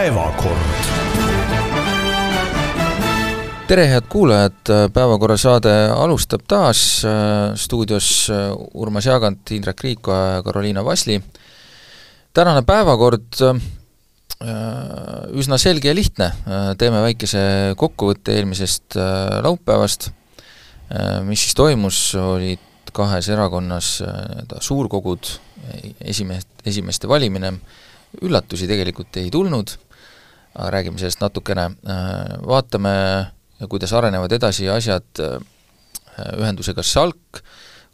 päevakord. tere, head kuulajad, Päevakorra saade alustab taas, stuudios Urmas Jaagant, Indrek Riikoja ja Karoliina Vasli. tänane päevakord üsna selge ja lihtne, teeme väikese kokkuvõtte eelmisest laupäevast, mis siis toimus, olid kahes erakonnas nii-öelda suurkogud, esimeest, esimeste valimine, üllatusi tegelikult ei tulnud, aga räägime sellest natukene, vaatame, kuidas arenevad edasi asjad ühendusega SALK,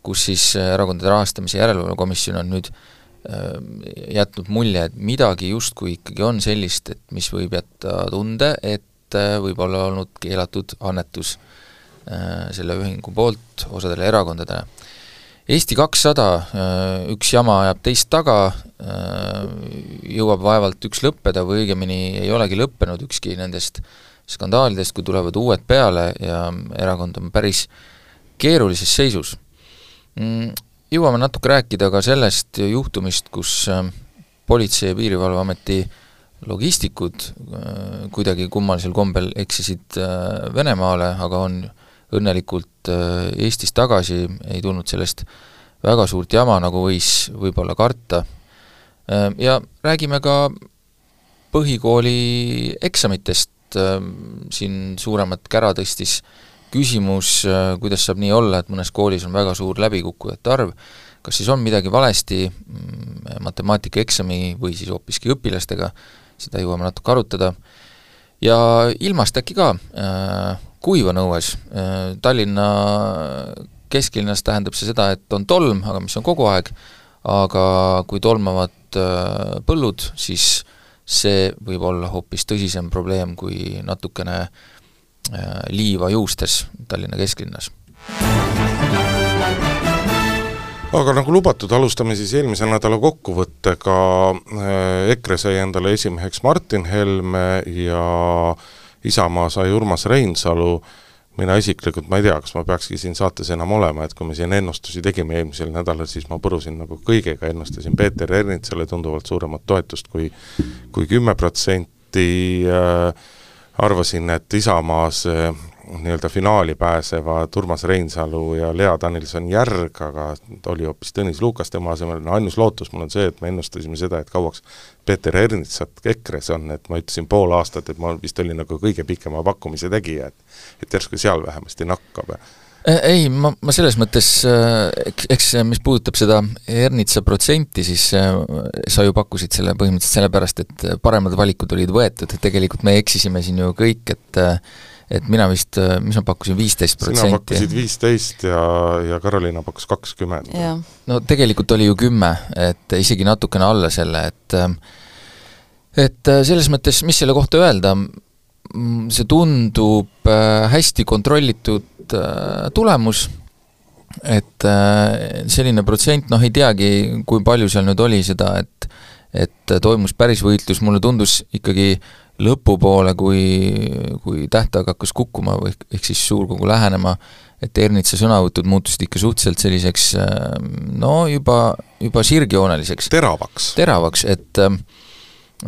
kus siis Erakondade Rahastamise Järelevalve Komisjon on nüüd jätnud mulje, et midagi justkui ikkagi on sellist, et mis võib jätta tunde, et võib olla olnud keelatud annetus selle ühingu poolt osadele erakondadele Eesti kakssada, äh, üks jama ajab teist taga, äh, jõuab vaevalt üks lõppeda või õigemini ei olegi lõppenud ükski nendest skandaalidest, kui tulevad uued peale ja erakond on päris keerulises seisus. Mm, jõuame natuke rääkida ka sellest juhtumist, kus äh, Politsei- ja Piirivalveameti logistikud kuidagi kummalisel kombel eksisid Venemaale, aga on õnnelikult äh, Eestis tagasi, ei tulnud sellest väga suurt jama, nagu võis võib-olla karta. Äh, ja räägime ka põhikooli eksamitest, äh, siin suuremat kära tõstis küsimus, kuidas saab nii olla, et mõnes koolis on väga suur läbikukkujate arv, kas siis on midagi valesti mm, matemaatikaeksami või siis hoopiski õpilastega, seda jõuame natuke arutada, ja ilmast äkki ka, kuiv on õues, Tallinna kesklinnas tähendab see seda, et on tolm, aga mis on kogu aeg, aga kui tolmavad äh, põllud, siis see võib olla hoopis tõsisem probleem kui natukene äh, liiva juustes Tallinna kesklinnas. Aga nagu lubatud, alustame siis eelmise nädala kokkuvõttega, äh, EKRE sai endale esimeheks Martin Helme ja Isamaa sai Urmas Reinsalu, mina isiklikult, ma ei tea, kas ma peakski siin saates enam olema, et kui me siin ennustusi tegime eelmisel nädalal, siis ma põrusin nagu kõigega, ennustasin Peeter Ernitsale tunduvalt suuremat toetust kui kui kümme protsenti. Äh,, arvasin, et Isamaas äh, nii-öelda finaali pääsevad Urmas Reinsalu ja Lea Danilson-Järg, aga oli hoopis Tõnis Lukas tema asemel, no ainus lootus mul on see, et me ennustasime seda, et kauaks Peeter Ernitsat EKRE-s on, et ma ütlesin pool aastat, et ma vist olin nagu kõige pikema pakkumise tegija, et et järsku seal vähemasti nakkab. Ja ei, ma, ma selles mõttes, eks, eks mis puudutab seda Ernitsa protsenti, siis sa ju pakkusid selle põhimõtteliselt sellepärast, et paremad valikud olid võetud, et tegelikult me eksisime siin ju kõik, et et mina vist, mis ma pakkusin, viisteist protsenti? sina pakkusid viisteist ja, ja Karoliina pakkus kakskümmend. no tegelikult oli ju kümme, et isegi natukene alla selle, et et selles mõttes, mis selle kohta öelda, see tundub äh, hästi kontrollitud äh, tulemus, et äh, selline protsent, noh ei teagi, kui palju seal nüüd oli seda, et et toimus päris võitlus, mulle tundus ikkagi äh, lõpupoole, kui, kui tähtaeg hakkas kukkuma või ehk siis suurkogu lähenema, et Ernitsa sõnavõtud muutusid ikka suhteliselt selliseks no juba, juba sirgjooneliseks. teravaks. teravaks, et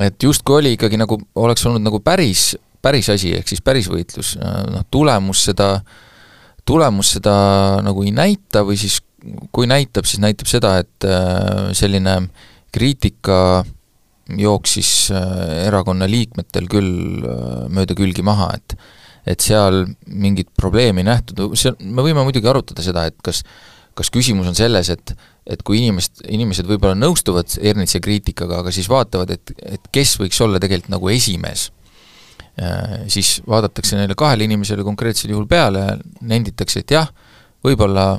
et justkui oli ikkagi nagu, oleks olnud nagu päris, päris asi, ehk siis päris võitlus, noh tulemus seda, tulemus seda nagu ei näita või siis kui näitab, siis näitab seda, et selline kriitika äh, jooksis äh, erakonna liikmetel küll äh, mööda külgi maha, et et seal mingit probleemi nähtud, see, me võime muidugi arutada seda, et kas kas küsimus on selles, et et kui inimest, inimesed võib-olla nõustuvad Ernitsa kriitikaga, aga siis vaatavad, et, et kes võiks olla tegelikult nagu esimees, äh, siis vaadatakse neile kahele inimesele konkreetsel juhul peale ja nenditakse, et jah, võib-olla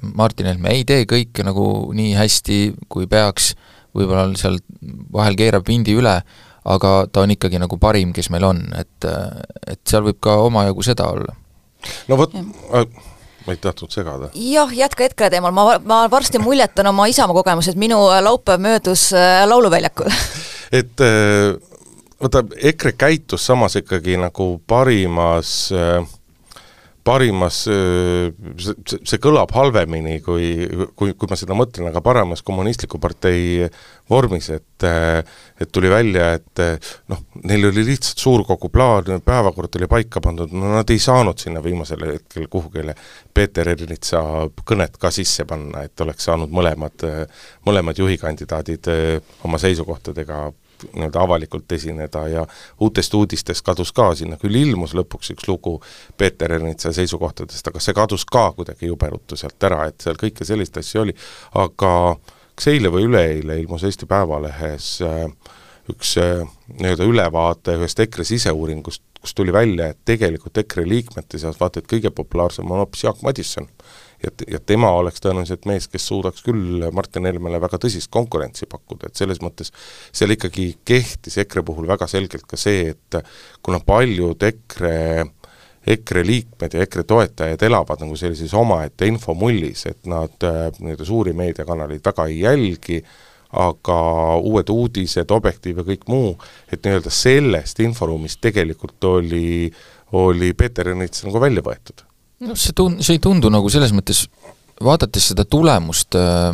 Martin Helme ei tee kõike nagu nii hästi, kui peaks, võib-olla seal vahel keerab vindi üle, aga ta on ikkagi nagu parim, kes meil on, et, et seal võib ka omajagu seda olla. no vot, äh, ma ei tahtnud segada. jah, jätka EKRE teemal, ma, ma varsti muljetan oma Isamaa kogemused, minu laupäev möödus äh, Lauluväljakul et äh, vaata, EKRE käitus samas ikkagi nagu parimas parimas, see, see kõlab halvemini, kui, kui, kui ma seda mõtlen, aga paremas kommunistliku partei vormis, et et tuli välja, et noh, neil oli lihtsalt suurkogu plaan, päevakord oli paika pandud, no nad ei saanud sinna viimasel hetkel kuhugile Peeter Ernitsa kõnet ka sisse panna, et oleks saanud mõlemad, mõlemad juhikandidaadid oma seisukohtadega nii-öelda avalikult esineda ja uutest uudistest kadus ka, sinna küll ilmus lõpuks üks lugu Peeter Ernitsa seisukohtadest, aga see kadus ka kuidagi jube ruttu sealt ära, et seal kõike sellist asja oli, aga kas eile või üleeile ilmus Eesti Päevalehes äh, üks äh, nii-öelda ülevaate ühest EKRE siseuuringust, kus tuli välja, et tegelikult EKRE liikmete seas vaata et kõige populaarsem on hoopis Jaak Madisson ja, ja tema oleks tõenäoliselt mees, kes suudaks küll Martin Helmele väga tõsist konkurentsi pakkuda, et selles mõttes seal ikkagi kehtis EKRE puhul väga selgelt ka see, et kuna paljud EKRE EKRE liikmed ja EKRE toetajad elavad nagu sellises omaette infomullis, et nad äh, nii-öelda suuri meediakanaleid väga ei jälgi, aga uued uudised, Objektiiv ja kõik muu, et nii-öelda sellest inforuumist tegelikult oli, oli Peeter Ernits nagu välja võetud no see tun-, see ei tundu nagu selles mõttes, vaadates seda tulemust äh,,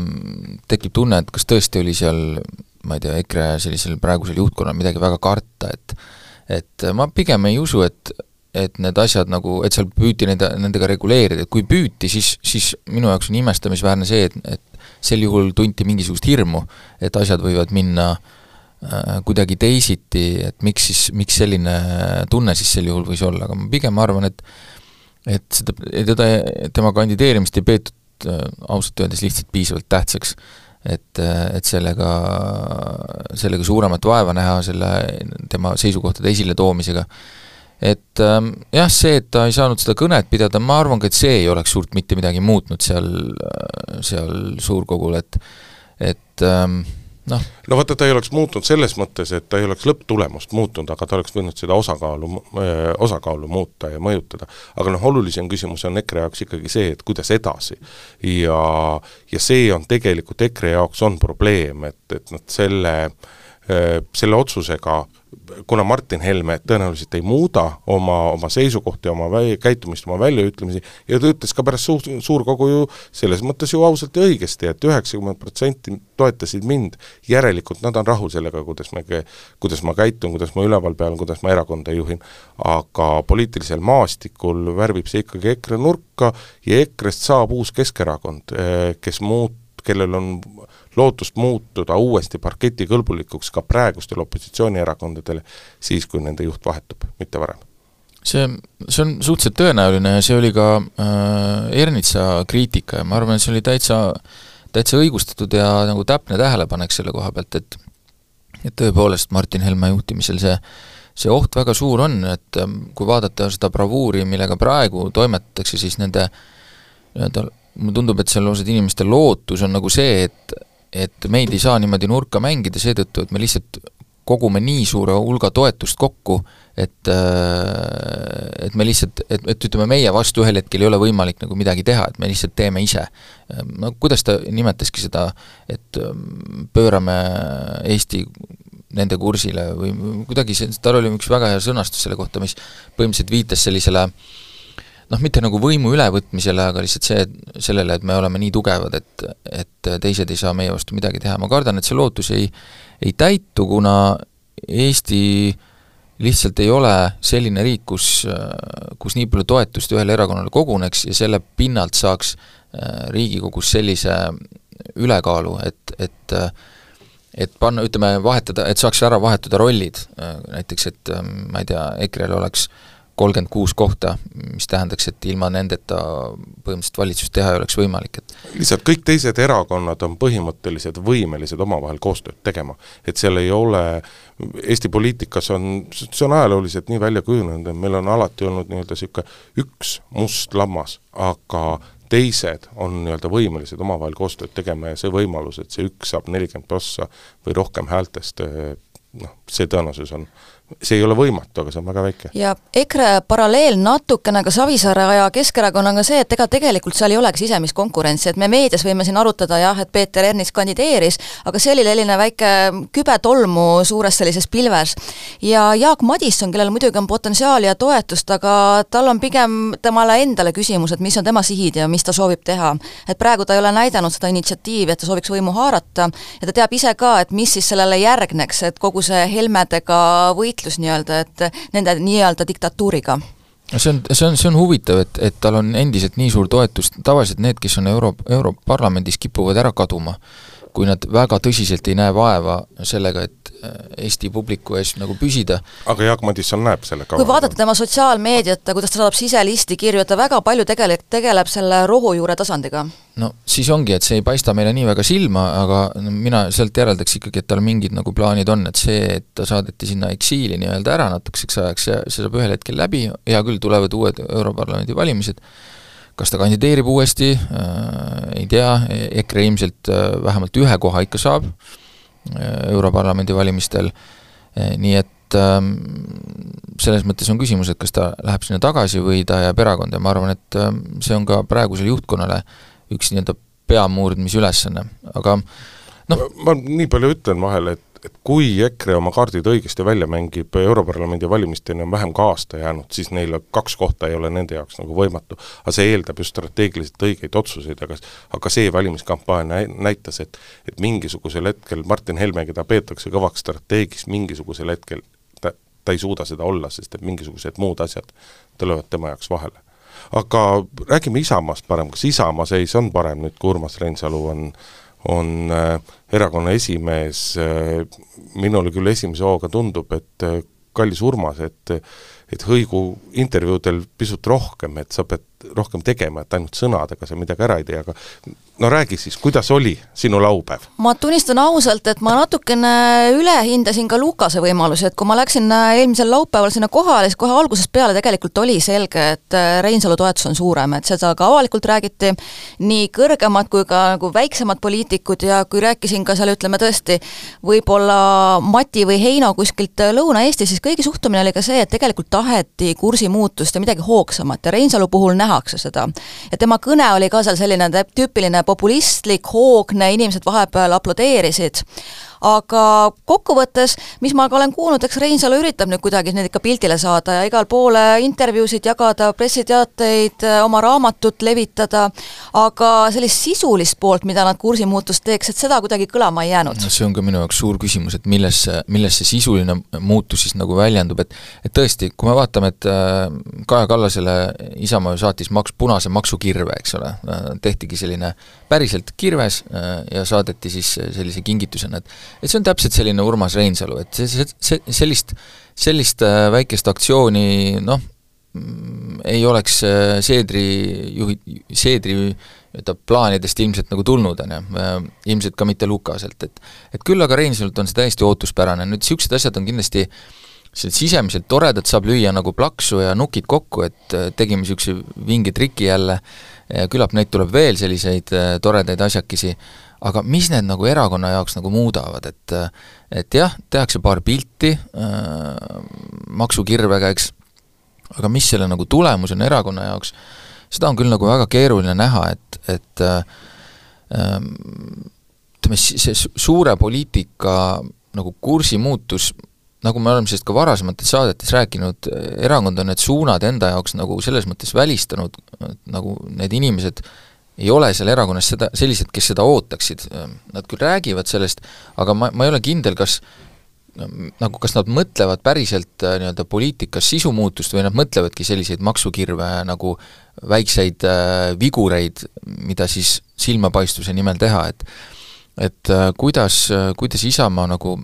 tekib tunne, et kas tõesti oli seal ma ei tea, EKRE sellisel praegusel juhtkonnal midagi väga karta, et et ma pigem ei usu, et et need asjad nagu, et seal püüti nende, nendega reguleerida, et kui püüti, siis, siis minu jaoks on imestamisväärne see, et, et sel juhul tunti mingisugust hirmu, et asjad võivad minna äh, kuidagi teisiti, et miks siis, miks selline tunne siis sel juhul võis olla, aga ma pigem arvan, et et seda, teda, tema kandideerimist ei peetud äh, ausalt öeldes lihtsalt piisavalt tähtsaks, et, äh, et sellega, sellega suuremat vaeva näha, selle, tema seisukohtade esiletoomisega. et ähm, jah, see, et ta ei saanud seda kõnet pidada, ma arvan ka, et see ei oleks suurt mitte midagi muutnud seal, äh, seal suurkogul, et et ähm, noh. no vaata, ta ei oleks muutnud selles mõttes, et ta ei oleks lõpptulemust muutnud, aga ta oleks võinud seda osakaalu, osakaalu muuta ja mõjutada. aga noh, olulisem küsimus on EKRE jaoks ikkagi see, et kuidas edasi. ja, ja see on tegelikult EKRE jaoks on probleem, et, et nad selle, selle otsusega kuna Martin Helme tõenäoliselt ei muuda oma, oma seisukohti, oma vä-, käitumist, oma väljaütlemisi, ja ta ütles ka pärast suur, suurkogu ju selles mõttes ju ausalt ja õigesti et, et üheksakümmend protsenti toetasid mind, järelikult. Nad on rahul sellega, kuidas me, kuidas ma käitun, kuidas ma üleval pean, kuidas ma erakonda juhin, aga poliitilisel maastikul värvib see ikkagi EKRE nurka ja EKRE-st saab uus Keskerakond, kes muut-, kellel on lootust muutuda uuesti parketikõlbulikuks ka praegustel opositsioonierakondadel siis, kui nende juht vahetub, mitte varem. See, see on suhteliselt tõenäoline ja see oli ka äh, Ernitsa kriitika ja ma arvan, et see oli täitsa, täitsa õigustatud ja nagu täpne tähelepanek selle koha pealt, et et tõepoolest Martin Helme juhtimisel see see oht väga suur on, et ähm, kui vaadata seda bravuuri, millega praegu toimetatakse, siis nende nii-öelda mulle tundub, et seal osad inimeste lootus on nagu see, et et meid ei saa niimoodi nurka mängida seetõttu, et me lihtsalt kogume nii suure hulga toetust kokku, et äh, et me lihtsalt, et, et ütleme, meie vastu ühel hetkel ei ole võimalik nagu midagi teha, et me lihtsalt teeme ise. no kuidas ta nimetaski seda, et ähm, pöörame Eesti nende kursile või kuidagi see, tal oli üks väga hea sõnastus selle kohta, mis põhimõtteliselt viitas sellisele äh, noh, mitte nagu võimu ülevõtmisele, aga lihtsalt see, sellele, et me oleme nii tugevad, et, et teised ei saa meie vastu midagi teha, ma kardan, et see lootus ei, ei täitu, kuna Eesti lihtsalt ei ole selline riik, kus, kus nii palju toetust ühele erakonnale koguneks ja selle pinnalt saaks äh, Riigikogus sellise ülekaalu, et, et et panna, ütleme, vahetada, et saaks ära vahetada rollid, äh, näiteks et ma ei tea, EKRE-l oleks äh, kolmkümmend kuus kohta, mis tähendaks, et ilma nendeta põhimõtteliselt valitsust teha ei oleks võimalik, et lihtsalt kõik teised erakonnad on põhimõtteliselt võimelised omavahel koostööd tegema. et seal ei ole, Eesti poliitikas on, see on ajalooliselt nii välja kujunenud, et meil on alati olnud nii-öelda niisugune üks must lammas, aga teised on nii-öelda võimelised omavahel koostööd tegema ja see võimalus, et see üks saab nelikümmend prossa või rohkem häältest, noh, see tõenäosus on see ei ole võimatu, aga see on väga väike. ja EKRE paralleel natukene ka Savisaare ja Keskerakonnaga see, et ega tegelikult seal ei olegi sisemist konkurentsi, et me meedias võime siin arutada jah, et Peeter Ernits kandideeris, aga see oli selline väike kübe tolmu suures sellises pilves. ja Jaak Madisson, kellel muidugi on potentsiaali ja toetust, aga tal on pigem temale endale küsimus, et mis on tema sihid ja mis ta soovib teha. et praegu ta ei ole näidanud seda initsiatiivi, et ta sooviks võimu haarata ja ta teab ise ka, et mis siis sellele järgneks, et kogu see Helmedega võitlus nii-öelda, et nende nii-öelda diktatuuriga. No see on, see on, see on huvitav, et, et tal on endiselt nii suur toetus, tavaliselt need, kes on Euro, Europarlamendis, kipuvad ära kaduma kui nad väga tõsiselt ei näe vaeva sellega, et äh, Eesti publiku ees nagu püsida. aga Jaak Madisson näeb selle kava? kui vaadata tema sotsiaalmeediat, kuidas ta saadab siselisti kirju, et ta väga palju tegele-, tegeleb selle rohujuure tasandiga. no siis ongi, et see ei paista meile nii väga silma, aga mina sealt järeldaks ikkagi, et tal mingid nagu plaanid on, et see, et ta saadeti sinna eksiili nii-öelda ära natukeseks ajaks ja see saab ühel hetkel läbi, hea küll, tulevad uued Europarlamendi valimised, kas ta kandideerib uuesti? Äh,, ei tea, EKRE ilmselt äh, vähemalt ühe koha ikka saab äh, Europarlamendi valimistel. Nii et äh, selles mõttes on küsimus, et kas ta läheb sinna tagasi või ta jääb erakonda. Ja ma arvan, et äh, see on ka praegusele juhtkonnale üks nii-öelda peamurdmisülesanne, aga noh ma nii palju ütlen vahele, et et kui EKRE oma kaardid õigesti välja mängib, Europarlamendi valimisteni on vähem kui aasta jäänud, siis neil kaks kohta ei ole nende jaoks nagu võimatu. aga see eeldab just strateegiliselt õigeid otsuseid, aga aga see valimiskampaania näitas, et et mingisugusel hetkel Martin Helme, keda peetakse kõvaks strateegiks, mingisugusel hetkel ta, ta ei suuda seda olla, sest et mingisugused muud asjad tulevad tema jaoks vahele aga räägime Isamaast parem, kas Isamaa seis on parem nüüd, kui Urmas Reinsalu on on äh, erakonna esimees, äh, minule küll esimese hooga tundub, et äh, kallis Urmas, et et hõigu intervjuudel pisut rohkem, et sa pead rohkem tegema, et ainult sõnadega sa midagi ära ei tee, aga no räägi siis, kuidas oli sinu laupäev? ma tunnistan ausalt, et ma natukene ülehindasin ka Lukase võimalusi, et kui ma läksin äh, eelmisel laupäeval sinna kohale, siis kohe algusest peale tegelikult oli selge, et äh, Reinsalu toetus on suurem, et seda ka avalikult räägiti, nii kõrgemad kui ka nagu väiksemad poliitikud ja kui rääkisin ka seal ütleme tõesti, võib-olla Mati või Heino kuskilt äh, Lõuna-Eestis, siis kõigi suhtumine oli ka see, et tegelikult taheti kursimuutust ja midagi hoogsamat ja Reinsalu puhul nähakse seda. ja tema kõne oli ka seal selline tüüpiline populistlik, hoogne, inimesed vahepeal aplodeerisid aga kokkuvõttes, mis ma ka olen kuulnud, eks Reinsalu üritab nüüd kuidagi neid ikka pildile saada ja igal poole intervjuusid jagada, pressiteateid, oma raamatut levitada, aga sellist sisulist poolt, mida nad kursimuutust teeks, et seda kuidagi kõlama ei jäänud. no see on ka minu jaoks suur küsimus, et milles see, milles see sisuline muutus siis nagu väljendub, et et tõesti, kui me vaatame, et äh, Kaja Kallasele Isamaa ju saatis maks, punase maksukirve, eks ole, äh, tehtigi selline päriselt kirves äh, ja saadeti siis sellise kingitusena, et et see on täpselt selline Urmas Reinsalu, et see, see, see, sellist, sellist äh, väikest aktsiooni noh, mm, ei oleks äh, Seedri juhi, Seedri nii-öelda plaanidest ilmselt nagu tulnud, on ju, äh, ilmselt ka mitte Lukaselt, et et küll aga Reinsalult on see täiesti ootuspärane, nüüd niisugused asjad on kindlasti sellised sisemiselt toredad, saab lüüa nagu plaksu ja nukid kokku, et tegime niisuguse vinge triki jälle. Küllap neid tuleb veel, selliseid toredaid asjakesi, aga mis need nagu erakonna jaoks nagu muudavad, et et jah, tehakse paar pilti äh, maksukirvega, eks, aga mis selle nagu tulemus on erakonna jaoks, seda on küll nagu väga keeruline näha, et, et äh, ütleme, see suure poliitika nagu kursi muutus, nagu me oleme sellest ka varasemates saadetes rääkinud, erakond on need suunad enda jaoks nagu selles mõttes välistanud, nagu need inimesed äh, ei ole seal erakonnas seda, sellised, kes seda ootaksid, nad küll räägivad sellest, aga ma, ma ei ole kindel, kas nagu kas nad mõtlevad päriselt äh, nii-öelda poliitikas sisumuutust või nad mõtlevadki selliseid maksukirve nagu väikseid äh, vigureid, mida siis silmapaistvuse nimel teha, et et äh, kuidas, kuidas Isamaa nagu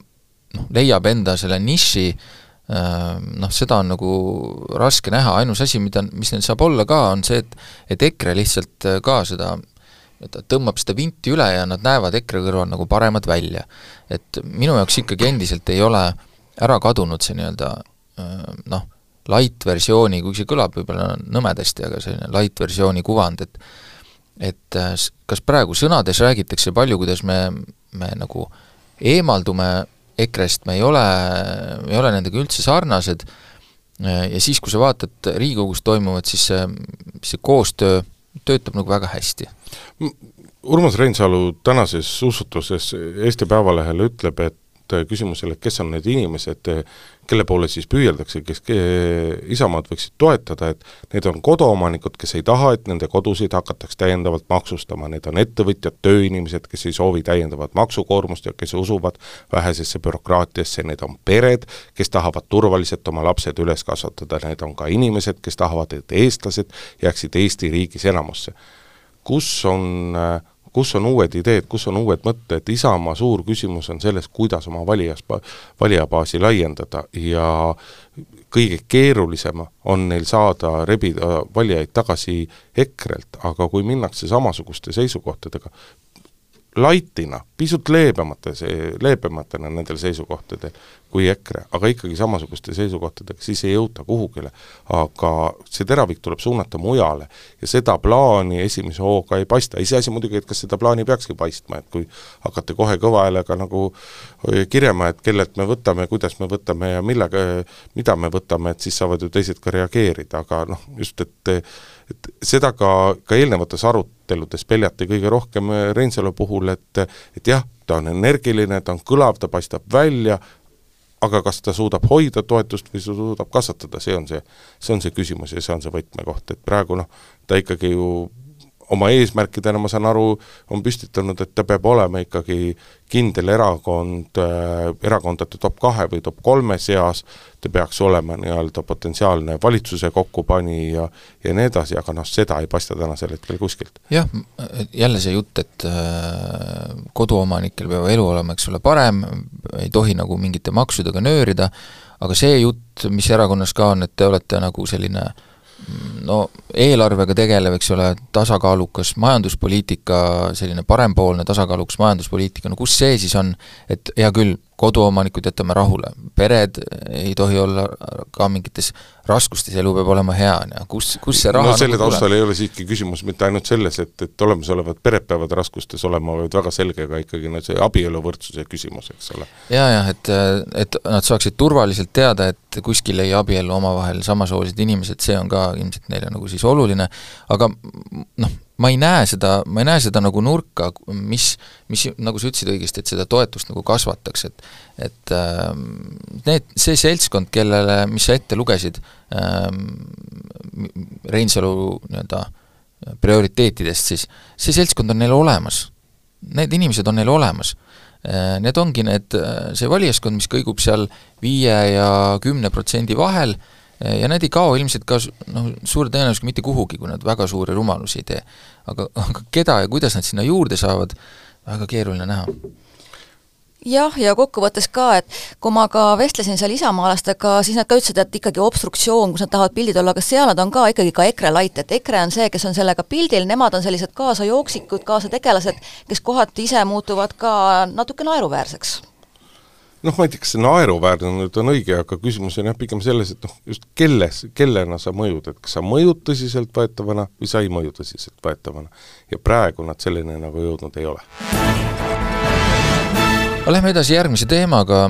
noh, leiab enda selle niši äh, noh, seda on nagu raske näha, ainus asi, mida, mis neil saab olla ka, on see, et et EKRE lihtsalt äh, ka seda ta tõmbab seda vinti üle ja nad näevad EKRE kõrval nagu paremad välja. et minu jaoks ikkagi endiselt ei ole ära kadunud see nii-öelda äh, noh, light versiooni, kuigi see kõlab võib-olla nõmedasti, aga selline light versiooni kuvand, et et kas praegu sõnades räägitakse palju, kuidas me, me nagu eemaldume EKRE-st me ei ole, ei ole nendega üldse sarnased ja siis, kui sa vaatad Riigikogus toimuvat, siis see, see koostöö töötab nagu väga hästi. Urmas Reinsalu tänases usutuses Eesti Päevalehele ütleb, et küsimusele, kes on need inimesed, kelle poole siis püüeldakse, kes Isamaad võiksid toetada, et need on koduomanikud, kes ei taha, et nende kodusid hakataks täiendavalt maksustama, need on ettevõtjad, tööinimesed, kes ei soovi täiendavat maksukoormust ja kes usuvad vähesesse bürokraatiasse, need on pered, kes tahavad turvaliselt oma lapsed üles kasvatada, need on ka inimesed, kes tahavad, et eestlased jääksid Eesti riigis enamusse. kus on äh, kus on uued ideed, kus on uued mõtted, Isamaa suur küsimus on selles, kuidas oma valijas, valijabaasi laiendada ja kõige keerulisem on neil saada, rebida valijaid tagasi EKRE-lt, aga kui minnakse samasuguste seisukohtadega, laitina, pisut leebemate, leebematena nendel seisukohtadel kui EKRE, aga ikkagi samasuguste seisukohtadega, siis ei jõuta kuhugile. aga see teravik tuleb suunata mujale ja seda plaani esimese hooga ei paista, iseasi muidugi, et kas seda plaani peakski paistma, et kui hakata kohe kõva häälega nagu kirjama, et kellelt me võtame, kuidas me võtame ja millega, mida me võtame, et siis saavad ju teised ka reageerida, aga noh, just et et seda ka, ka eelnevates aruteludes peljati kõige rohkem äh, Reinsalu puhul, et et jah, ta on energiline, ta on kõlav, ta paistab välja, aga kas ta suudab hoida toetust või suudab kasvatada, see on see, see on see küsimus ja see on see võtmekoht, et praegu noh, ta ikkagi ju oma eesmärkidena, ma saan aru, on püstitanud, et ta peab olema ikkagi kindel erakond äh,, erakondade top kahe või top kolme seas, ta peaks olema nii-öelda potentsiaalne valitsuse kokkupanija ja nii edasi, aga noh, seda ei paista tänasel hetkel kuskilt. jah, jälle see jutt, et äh, koduomanikel peab elu olema, eks ole, parem, ei tohi nagu mingite maksudega nöörida, aga see jutt, mis erakonnas ka on, et te olete nagu selline äh, no eelarvega tegelev, eks ole, tasakaalukas majanduspoliitika, selline parempoolne tasakaalukas majanduspoliitika, no kus see siis on, et hea küll, koduomanikud jätame rahule, pered ei tohi olla ka mingites raskustes, elu peab olema hea, on ju, kus, kus see raha no selle nagu taustal ei ole siiski küsimus mitte ainult selles, et, et olemasolevad pered peavad raskustes olema, vaid väga selge ka ikkagi no see abieluvõrdsuse küsimus, eks ole. ja, jah, et, et nad saaksid turvaliselt teada, et kuskil ei abiellu omavahel samasoolised inimesed, see on ka ilmselt neile nagu siis oluline, aga noh, ma ei näe seda, ma ei näe seda nagu nurka, mis, mis, nagu sa ütlesid õigesti, et seda toetust nagu kasvataks, et et äh, need, see seltskond, kellele, mis sa ette lugesid äh,, Reinsalu nii-öelda prioriteetidest, siis see seltskond on neil olemas. Need inimesed on neil olemas äh,. Need ongi need, äh, see valijaskond, mis kõigub seal viie ja kümne protsendi vahel äh,, ja need ei kao ilmselt ka noh, suure tõenäosusega mitte kuhugi, kui nad väga suuri rumalusi ei tee. aga, aga keda ja kuidas nad sinna juurde saavad, väga keeruline näha jah, ja kokkuvõttes ka, et kui ma ka vestlesin seal isamaalastega, siis nad ka ütlesid, et ikkagi obstruktsioon, kus nad tahavad pildid olla, aga seal nad on ka ikkagi ka EKRE lait, et EKRE on see, kes on sellega pildil, nemad on sellised kaasajooksikud, kaasategelased, kes kohati ise muutuvad ka natuke naeruväärseks noh, ma ei tea, kas see naeruväärne nüüd on õige, aga küsimus on jah, pigem selles, et noh, just kelles, kellena sa mõjud, et kas sa mõjud tõsiseltvõetavana või sa ei mõju tõsiseltvõetavana. ja praegu nad selleni nagu jõudnud ei ole. Lähme edasi järgmise teemaga,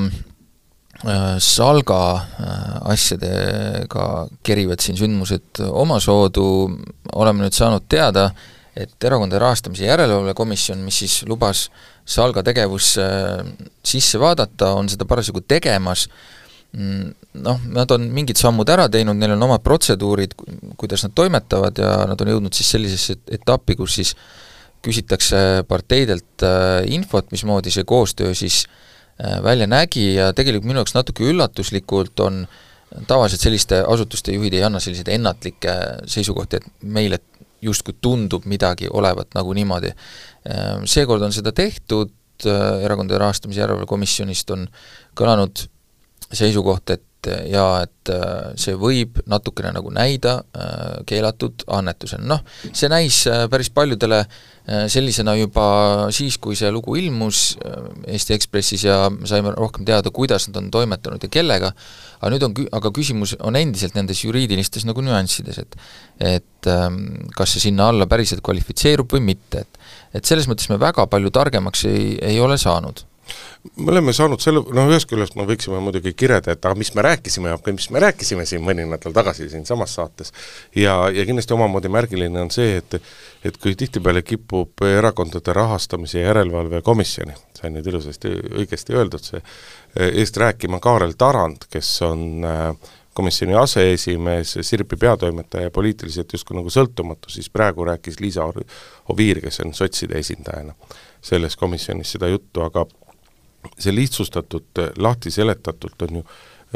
äh, Salga äh, asjadega kerivad siin sündmused omasoodu, oleme nüüd saanud teada, et Erakondade Rahastamise Järelevalve Komisjon, mis siis lubas Salga tegevusse sisse vaadata, on seda parasjagu tegemas, mm, noh, nad on mingid sammud ära teinud, neil on omad protseduurid, kuidas nad toimetavad ja nad on jõudnud siis sellisesse etappi, kus siis küsitakse parteidelt äh, infot, mismoodi see koostöö siis äh, välja nägi ja tegelikult minu jaoks natuke üllatuslikult on tavaliselt selliste asutuste juhid ei anna selliseid ennatlikke seisukohti, et meile justkui tundub midagi olevat nagu niimoodi. Ehm, seekord on seda tehtud, äh, Erakondade Rahastamise Järelevalve Komisjonist on kõlanud seisukoht, et jaa, et äh, see võib natukene nagu näida äh, keelatud annetusena, noh, see näis päris paljudele sellisena juba siis, kui see lugu ilmus Eesti Ekspressis ja saime rohkem teada, kuidas nad on toimetanud ja kellega, aga nüüd on aga küsimus on endiselt nendes juriidilistes nagu nüanssides, et et ähm, kas see sinna alla päriselt kvalifitseerub või mitte, et et selles mõttes me väga palju targemaks ei, ei ole saanud me oleme saanud selle, noh ühest küljest me võiksime muidugi kirjada, et aga mis me rääkisime, okei, mis me rääkisime siin mõni nädal tagasi siinsamas saates, ja, ja kindlasti omamoodi märgiline on see, et et kui tihtipeale kipub erakondade rahastamise järelevalve komisjoni, sai nüüd ilusasti, õigesti öeldud, see eest rääkima Kaarel Tarand, kes on äh, komisjoni aseesimees, Sirpi peatoimetaja ja poliitiliselt justkui nagu sõltumatu, siis praegu rääkis Liisa Oviir, kes on sotside esindajana selles komisjonis seda juttu, aga see lihtsustatud, lahti seletatult on ju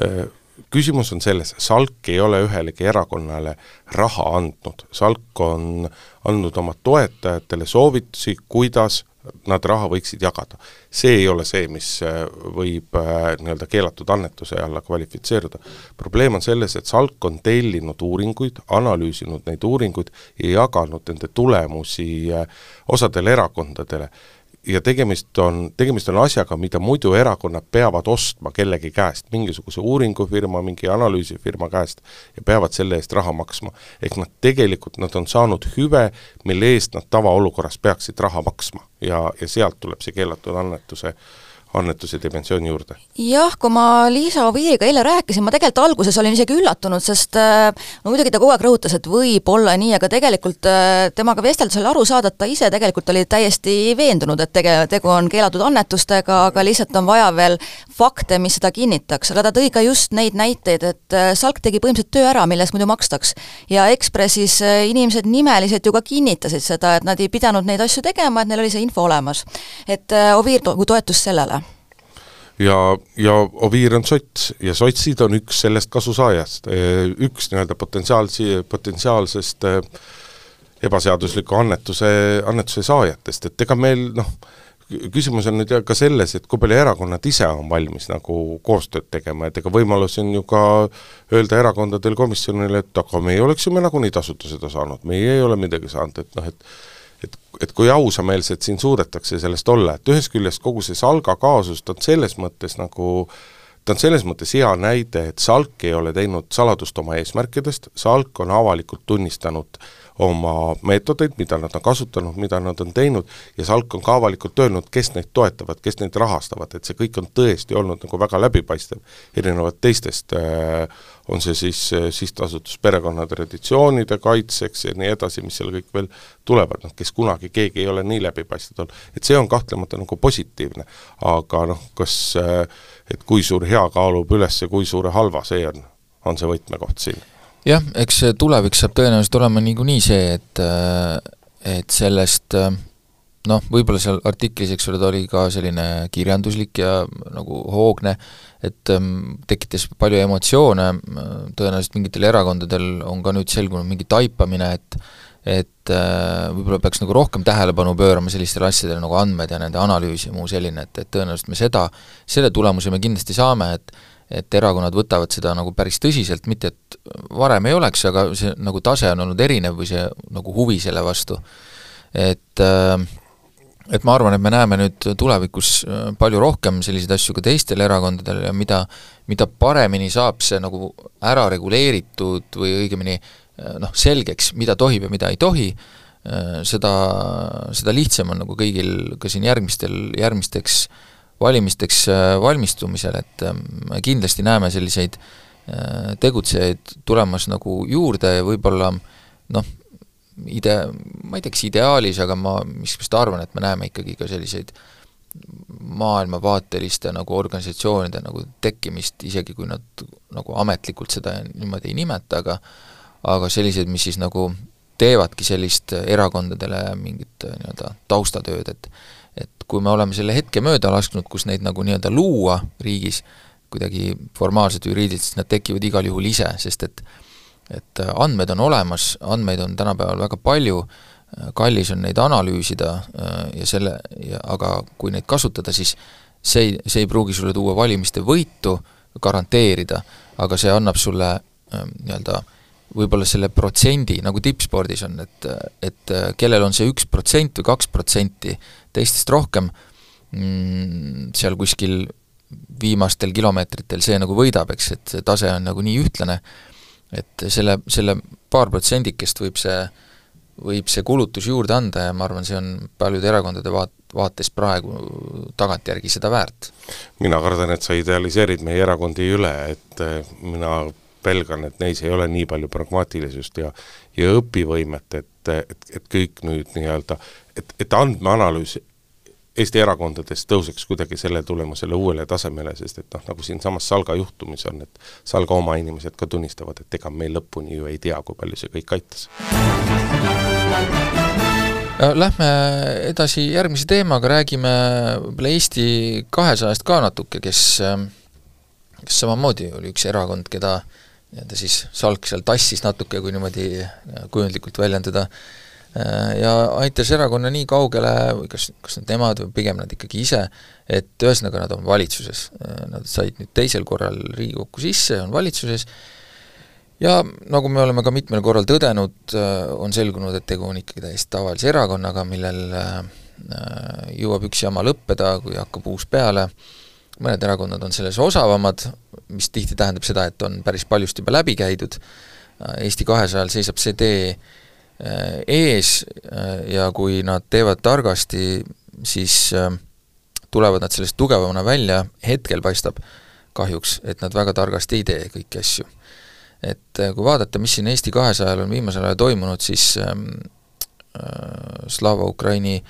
äh, küsimus on selles, Salk ei ole ühelegi erakonnale raha andnud, Salk on andnud oma toetajatele soovitusi, kuidas nad raha võiksid jagada. see ei ole see, mis äh, võib äh, nii-öelda keelatud annetuse alla kvalifitseeruda. probleem on selles, et Salk on tellinud uuringuid, analüüsinud neid uuringuid ja jaganud nende tulemusi osadele erakondadele ja tegemist on, tegemist on asjaga, mida muidu erakonnad peavad ostma kellegi käest, mingisuguse uuringufirma, mingi analüüsifirma käest ja peavad selle eest raha maksma. ehk nad tegelikult, nad on saanud hüve, mille eest nad tavaolukorras peaksid raha maksma ja, ja sealt tuleb see keelatud annetuse äh, annetuse dimensiooni juurde? jah, kui ma Liisa Oviiriga eile rääkisin, ma tegelikult alguses olin isegi üllatunud, sest äh, no muidugi ta kogu aeg rõhutas, et võib olla nii, aga tegelikult äh, temaga vesteldes oli aru saada, et ta ise tegelikult oli täiesti veendunud, et tege-, tegu on keelatud annetustega, aga lihtsalt on vaja veel fakte, mis seda kinnitaks, aga ta tõi ka just neid näiteid, et äh, Salk tegi põhimõtteliselt töö ära, mille eest muidu makstaks. ja Ekspressis inimesed nimeliselt ju ka kinnitasid seda, et nad ei pidanud neid asju tegema, et neil oli see info olemas. et Oviir toetus sellele ja, ja Oviir on sots ja sotsid on üks sellest kasusaajast, üks nii-öelda potentsiaalsi, potentsiaalsest eh, ebaseadusliku annetuse, annetuse saajatest, et ega meil noh, küsimus on nüüd ka selles, et kui palju erakonnad ise on valmis nagu koostööd tegema, et ega võimalus on ju ka öelda erakondadel komisjonile, et aga meie oleksime nagunii tasuta seda saanud, meie ei ole midagi saanud, et noh, et et, et kui ausameelsed siin suudetakse sellest olla, et ühest küljest kogu see Salga kaasus, ta on selles mõttes nagu ta on selles mõttes hea näide, et Salk ei ole teinud saladust oma eesmärkidest, Salk on avalikult tunnistanud oma meetodeid, mida nad on kasutanud, mida nad on teinud, ja Salk on ka avalikult öelnud, kes neid toetavad, kes neid rahastavad, et see kõik on tõesti olnud nagu väga läbipaistev, erinevalt teistest äh, on see siis äh, sihtasutus perekonna traditsioonide kaitseks ja nii edasi, mis seal kõik veel tulevad, noh kes kunagi, keegi ei ole nii läbipaistev olnud, et see on kahtlemata nagu positiivne, aga noh, kas äh, et kui suur hea kaalub üles kui suure halva, see on, on see võtmekoht siin? Jah, eks tulevik saab tõenäoliselt olema niikuinii see, et äh, et sellest äh, noh, võib-olla seal artiklis, eks ole, ta oli ka selline kirjanduslik ja nagu hoogne, et ähm, tekitas palju emotsioone, tõenäoliselt mingitel erakondadel on ka nüüd selgunud mingi taipamine, et et äh, võib-olla peaks nagu rohkem tähelepanu pöörama sellistele asjadele nagu andmed ja nende analüüs ja muu selline, et, et tõenäoliselt me seda, selle tulemuse me kindlasti saame, et et erakonnad võtavad seda nagu päris tõsiselt, mitte et varem ei oleks, aga see nagu tase on olnud erinev või see nagu huvi selle vastu. et äh, et ma arvan, et me näeme nüüd tulevikus äh, palju rohkem selliseid asju ka teistel erakondadel ja mida, mida paremini saab see nagu ära reguleeritud või õigemini äh, noh, selgeks, mida tohib ja mida ei tohi, seda, seda lihtsam on nagu kõigil ka siin järgmistel, järgmisteks äh, valimisteks äh, valmistumisel, et ähm, kindlasti näeme selliseid äh, tegutsejaid tulemas nagu juurde ja võib-olla noh, ide-, ma ei tea, kas ideaalis, aga ma miskipärast arvan, et me näeme ikkagi ka selliseid maailmavaateliste nagu organisatsioonide nagu tekkimist, isegi kui nad nagu ametlikult seda niimoodi ei nimeta, aga aga sellised, mis siis nagu teevadki sellist erakondadele mingit äh, nii-öelda taustatööd, et et kui me oleme selle hetke mööda lasknud, kus neid nagu nii-öelda luua riigis, kuidagi formaalselt, juriidiliselt, siis nad tekivad igal juhul ise, sest et et andmed on olemas, andmeid on tänapäeval väga palju, kallis on neid analüüsida äh, ja selle, aga kui neid kasutada, siis see ei, see ei pruugi sulle tuua valimiste võitu, garanteerida, aga see annab sulle äh, nii-öelda võib-olla selle protsendi, nagu tippspordis on, et, et kellel on see üks protsent või kaks protsenti teistest rohkem, mm, seal kuskil viimastel kilomeetritel see nagu võidab, eks, et see tase on nagu nii ühtlane, et selle, selle paar protsendikest võib see, võib see kulutus juurde anda ja ma arvan, see on paljude erakondade vaat-, vaates praegu tagantjärgi seda väärt. mina kardan, et sa idealiseerid meie erakondi üle, et eh, mina pelgan, et neis ei ole nii palju pragmaatilisust ja ja õpivõimet, et, et, et kõik nüüd nii-öelda, et, et andmeanalüüs Eesti erakondades tõuseks kuidagi selle tulemusele uuele tasemele, sest et noh, nagu siinsamas Salga juhtumis on, et Salga oma inimesed ka tunnistavad, et ega me lõpuni ju ei tea, kui palju see kõik aitas. Lähme edasi järgmise teemaga, räägime võib-olla Eesti kahesajast ka natuke, kes kes samamoodi oli üks erakond, keda nii-öelda siis Salk seal tassis natuke, kui niimoodi kujundlikult väljendada, ja aitas erakonna nii kaugele, kas, kas nüüd nemad või pigem nad ikkagi ise, et ühesõnaga nad on valitsuses. Nad said nüüd teisel korral Riigikokku sisse, on valitsuses, ja nagu me oleme ka mitmel korral tõdenud, on selgunud, et tegu on ikkagi täiesti tavalise erakonnaga, millel jõuab üks jama lõppeda, kui hakkab uus peale, mõned erakonnad on selles osavamad, mis tihti tähendab seda, et on päris paljust juba läbi käidud, Eesti kahesajal seisab see tee Äh, ees äh, ja kui nad teevad targasti, siis äh, tulevad nad sellest tugevamana välja, hetkel paistab kahjuks, et nad väga targasti ei tee kõiki asju. et kui vaadata, mis siin Eesti kahesajal on viimasel ajal toimunud, siis ähm, äh, Slava Ukraini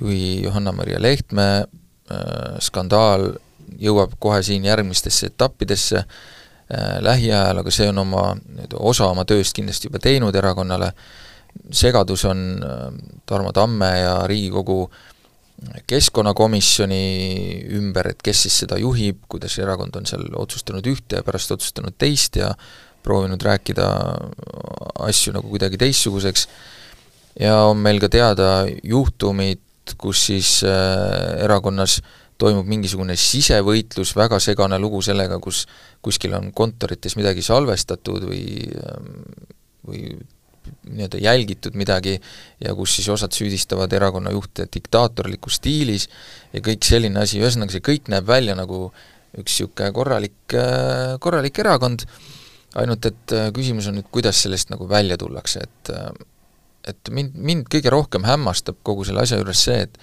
juhi Johanna-Maria Lehtme äh, skandaal jõuab kohe siin järgmistesse etappidesse äh, lähiajal, aga see on oma, osa oma tööst kindlasti juba teinud erakonnale äh,, segadus on äh, Tarmo Tamme ja Riigikogu keskkonnakomisjoni ümber, et kes siis seda juhib, kuidas erakond on seal otsustanud ühte ja pärast otsustanud teist ja proovinud rääkida asju nagu kuidagi teistsuguseks, ja on meil ka teada juhtumid, kus siis äh, erakonnas toimub mingisugune sisevõitlus, väga segane lugu sellega, kus kuskil on kontorites midagi salvestatud või või nii-öelda jälgitud midagi ja kus siis osad süüdistavad erakonna juhte diktaatorlikus stiilis ja kõik selline asi, ühesõnaga see kõik näeb välja nagu üks niisugune korralik, korralik erakond, ainult et äh, küsimus on nüüd, kuidas sellest nagu välja tullakse, et äh, et mind, mind kõige rohkem hämmastab kogu selle asja juures see, et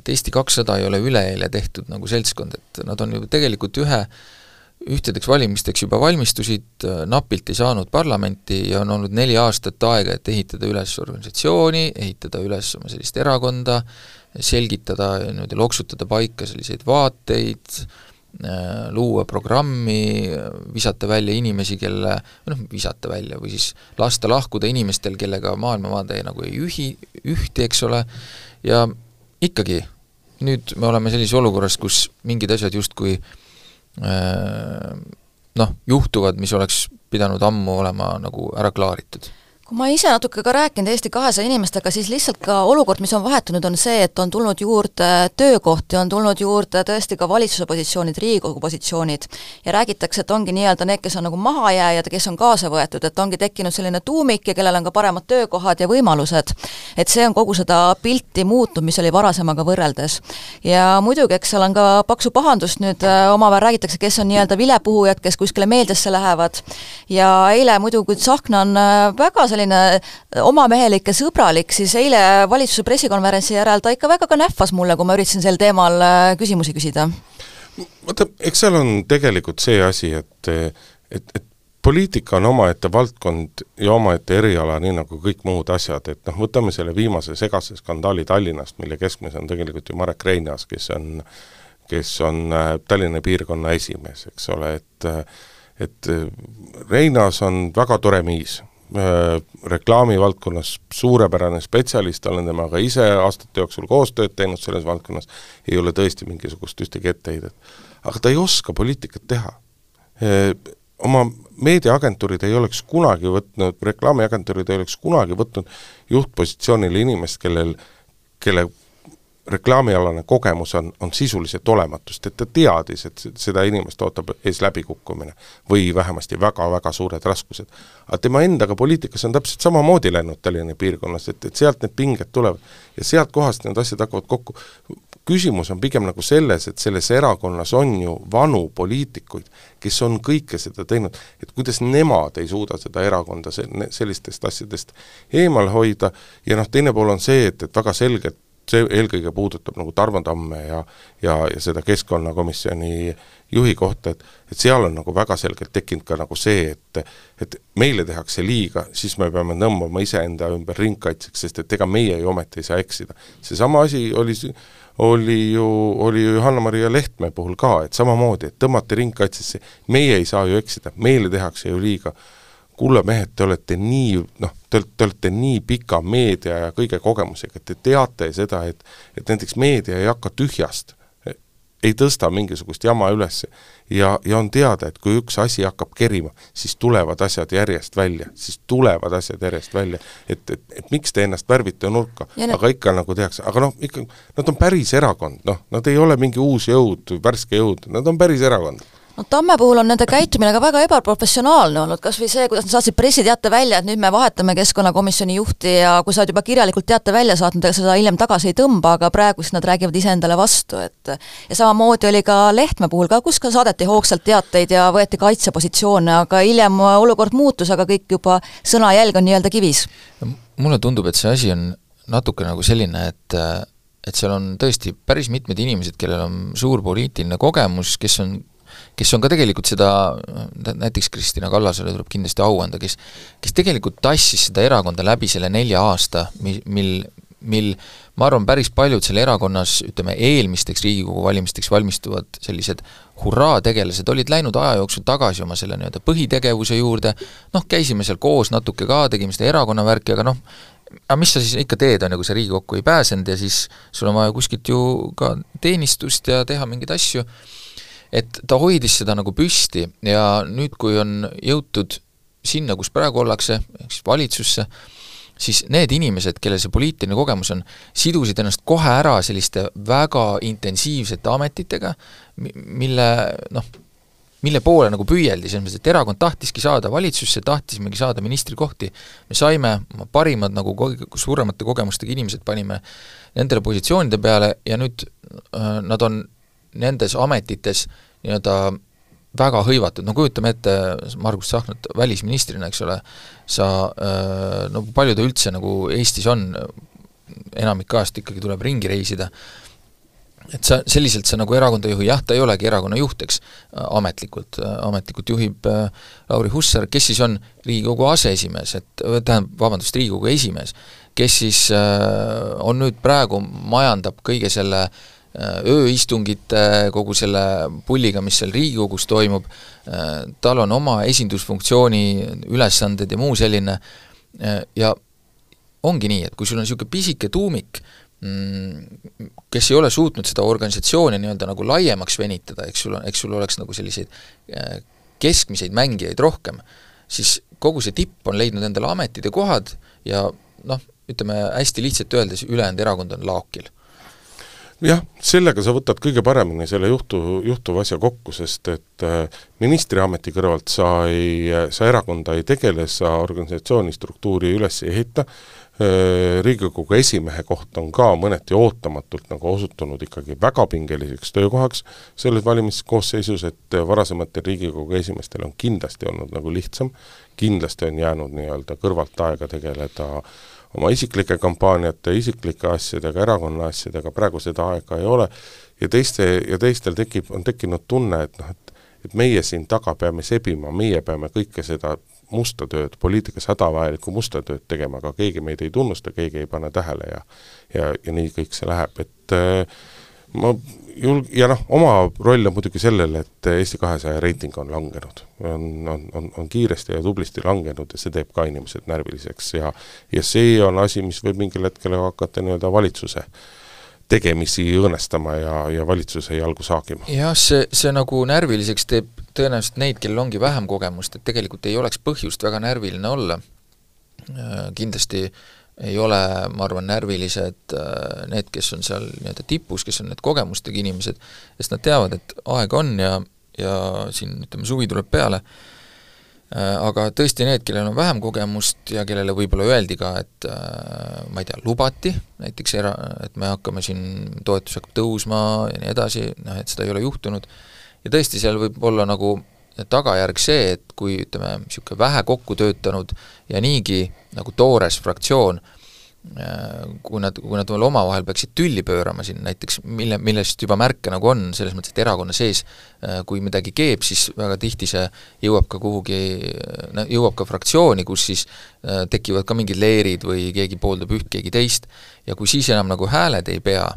et Eesti kakssada ei ole üleeile tehtud nagu seltskond, et nad on ju tegelikult ühe äh, ühtedeks valimisteks juba valmistusid, äh, napilt ei saanud parlamenti ja on olnud neli aastat aega, et ehitada üles organisatsiooni, ehitada üles oma sellist erakonda, selgitada niimoodi loksutada paika selliseid vaateid, äh, luua programmi, visata välja inimesi, kelle, noh, visata välja või siis lasta lahkuda inimestel, kellega maailmavaade nagu ei ühi, ühti, eks ole, ja ikkagi, nüüd me oleme sellises olukorras, kus mingid asjad justkui Äh, noh, juhtuvad, mis oleks pidanud ammu olema nagu ära klaaritud kui ma ise natuke ka rääkinud Eesti kahesaja inimestega, siis lihtsalt ka olukord, mis on vahetunud, on see, et on tulnud juurde töökohti, on tulnud juurde tõesti ka valitsuse positsioonid, Riigikogu positsioonid, ja räägitakse, et ongi nii-öelda need, kes on nagu mahajääjad ja kes on kaasa võetud, et ongi tekkinud selline tuumik ja kellel on ka paremad töökohad ja võimalused. et see on kogu seda pilti muutnud, mis oli varasemaga võrreldes. ja muidugi, eks seal on ka paksu pahandust nüüd äh, omavahel räägitakse, kes on nii-öelda vilepuhujad, kes kuskile meediasse lähevad, ja eile muidugi Tsahkna on äh, väga selline selline äh, omamehelik ja sõbralik, siis eile valitsuse pressikonverentsi järel ta ikka väga ka nähvas mulle, kui ma üritasin sel teemal äh, küsimusi küsida. vaata, eks seal on tegelikult see asi, et et, et poliitika on omaette valdkond ja omaette eriala, nii nagu kõik muud asjad, et noh, võtame selle viimase segase skandaali Tallinnast, mille keskmes on tegelikult ju Marek Reinaas, kes on kes on äh, Tallinna piirkonna esimees, eks ole, et et Reinaas on väga tore miis, reklaamivaldkonnas suurepärane spetsialist, olen temaga ise aastate jooksul koostööd teinud selles valdkonnas, ei ole tõesti mingisugust ühtegi etteheidet. aga ta ei oska poliitikat teha. Oma meediaagentuurid ei oleks kunagi võtnud, reklaamiagentuurid ei oleks kunagi võtnud juhtpositsioonile inimest, kellel, kelle reklaamialane kogemus on, on sisuliselt olematu, sest et ta teadis, et seda inimest ootab ees läbikukkumine või vähemasti väga-väga suured raskused. aga tema endaga poliitikas on täpselt samamoodi läinud Tallinna piirkonnas, et, et sealt need pinged tulevad ja sealt kohast need asjad hakkavad kokku, küsimus on pigem nagu selles, et selles erakonnas on ju vanu poliitikuid, kes on kõike seda teinud, et kuidas nemad ei suuda seda erakonda se-, sellistest asjadest eemal hoida. Ja noh, teine pool on see, et, et väga selgelt see eelkõige puudutab nagu Tarmo Tamme ja ja, ja seda Keskkonnakomisjoni juhi kohta, et et seal on nagu väga selgelt tekkinud ka nagu see, et et meile tehakse liiga, siis me peame tõmbama iseenda ümber ringkaitseks, sest et ega meie ju ometi ei saa eksida. seesama asi oli oli ju, oli ju Johanna-Maria Lehtme puhul ka, et samamoodi, et tõmmati ringkaitsesse, meie ei saa ju eksida, meile tehakse ju liiga kulla mehed, te olete nii noh, te, te olete nii pika meedia ja kõige kogemusega, et te teate seda, et et näiteks meedia ei hakka tühjast, ei tõsta mingisugust jama üles. Ja, ja on teada, et kui üks asi hakkab kerima, siis tulevad asjad järjest välja, siis tulevad asjad järjest välja. et, et, et miks te ennast värvite nurka, aga ikka nagu tehakse, aga noh, ikka nad on päris erakond, noh, nad ei ole mingi uus jõud, värske jõud, nad on päris erakond no Tamme puhul on nende käitumine ka väga ebaprofessionaalne olnud, kas või see, kuidas nad saatsid pressiteate välja, et nüüd me vahetame Keskkonnakomisjoni juhti ja kui sa oled juba kirjalikult teate välja saatnud, ega seda hiljem tagasi ei tõmba, aga praegu siis nad räägivad iseendale vastu, et ja samamoodi oli ka Lehtme puhul ka, kus ka saadeti hoogsalt teateid ja võeti kaitsepositsioone, aga hiljem olukord muutus, aga kõik juba sõnajälg on nii-öelda kivis. mulle tundub, et see asi on natuke nagu selline, et et seal on tõesti päris mitmed inimesed, kellel on suur poliitiline kogemus, kes on kes on ka tegelikult seda, näiteks Kristina Kallasele tuleb kindlasti au anda, kes kes tegelikult tassis seda erakonda läbi selle nelja aasta, mi-, mil, mil ma arvan, päris paljud seal erakonnas, ütleme, eelmisteks Riigikogu valimisteks valmistuvad sellised hurraa-tegelased olid läinud aja jooksul tagasi oma selle nii-öelda põhitegevuse juurde, noh, käisime seal koos natuke ka, tegime seda erakonna värki, aga noh, aga mis sa siis ikka teed, on ju, kui sa Riigikokku ei pääsenud ja siis sul on vaja kuskilt ju ka teenistust ja teha mingeid asju, et ta hoidis seda nagu püsti ja nüüd, kui on jõutud sinna, kus praegu ollakse, ehk siis valitsusse, siis need inimesed, kellel see poliitiline kogemus on, sidusid ennast kohe ära selliste väga intensiivsete ametitega, mille noh, mille poole nagu püüeldi, selles mõttes, et erakond tahtiski saada valitsusse, tahtisimegi saada ministrikohti, me saime oma parimad nagu suuremate kogemustega inimesed panime nendele positsioonide peale ja nüüd äh, nad on nendes ametites nii-öelda väga hõivatud, no kujutame ette Margus Tsahknat välisministrina, eks ole, sa äh, no palju ta üldse nagu Eestis on, enamik ajast ikkagi tuleb ringi reisida, et sa, selliselt sa nagu erakonda juhi, jah, ta ei olegi erakonna juht, eks, ametlikult, ametlikult juhib äh, Lauri Hussar, kes siis on Riigikogu aseesimees, et tähendab, vabandust, Riigikogu esimees, kes siis äh, on nüüd praegu, majandab kõige selle äh, Äh, ööistungite, kogu selle pulliga, mis seal Riigikogus toimub, äh, tal on oma esindusfunktsiooni ülesanded ja muu selline äh, ja ongi nii, et kui sul on niisugune pisike tuumik, mm, kes ei ole suutnud seda organisatsiooni nii-öelda nagu laiemaks venitada, eks sul on, eks sul oleks nagu selliseid keskmiseid mängijaid rohkem, siis kogu see tipp on leidnud endale ametid ja kohad ja noh, ütleme hästi lihtsalt öeldes, ülejäänud erakond on laokil jah, sellega sa võtad kõige paremini selle juhtu, juhtuva asja kokku, sest et äh, ministriameti kõrvalt sa ei, sa erakonda ei tegele, sa organisatsiooni struktuuri üles ei ehita. Äh,, Riigikogu esimehe koht on ka mõneti ootamatult nagu osutunud ikkagi väga pingeliseks töökohaks selles valimiskoosseisus, et varasematel Riigikogu esimeestel on kindlasti olnud nagu lihtsam, kindlasti on jäänud nii-öelda kõrvalt aega tegeleda äh, oma isiklike kampaaniate, isiklike asjadega, erakonna asjadega, praegu seda aega ei ole, ja teiste, ja teistel tekib, on tekkinud tunne, et noh, et et meie siin taga peame sebima, meie peame kõike seda musta tööd, poliitikas hädavajalikku musta tööd tegema, aga keegi meid ei tunnusta, keegi ei pane tähele ja ja, ja nii kõik see läheb, et äh, ma julg-, ja noh, oma roll on muidugi sellel, et Eesti kahesaja reiting on langenud. on, on, on, on kiiresti ja tublisti langenud ja see teeb ka inimesed närviliseks ja ja see on asi, mis võib mingil hetkel hakata nii-öelda valitsuse tegemisi õõnestama ja, ja valitsuse jalgu saagima. jah, see, see nagu närviliseks teeb tõenäoliselt neid, kellel ongi vähem kogemust, et tegelikult ei oleks põhjust väga närviline olla, äh, kindlasti äh, ei ole, ma arvan, närvilised äh, need, kes on seal nii-öelda tipus, kes on need kogemustega inimesed, sest nad teavad, et aeg on ja, ja siin ütleme, suvi tuleb peale, äh, aga tõesti need, kellel on vähem kogemust ja kellele võib-olla öeldi ka, et äh, ma ei tea, lubati näiteks era-, et me hakkame siin, toetus hakkab tõusma ja nii edasi, noh et seda ei ole juhtunud, ja tõesti, seal võib olla nagu tagajärg see, et kui ütleme, niisugune vähe kokku töötanud ja niigi nagu toores fraktsioon Äh, kui nad, kui nad veel omavahel peaksid tülli pöörama siin näiteks, mille, millest juba märke nagu on, selles mõttes, et erakonna sees äh, kui midagi keeb, siis väga tihti see jõuab ka kuhugi, no jõuab ka fraktsiooni, kus siis äh, tekivad ka mingid leerid või keegi pooldab üht, keegi teist, ja kui siis enam nagu hääled ei pea,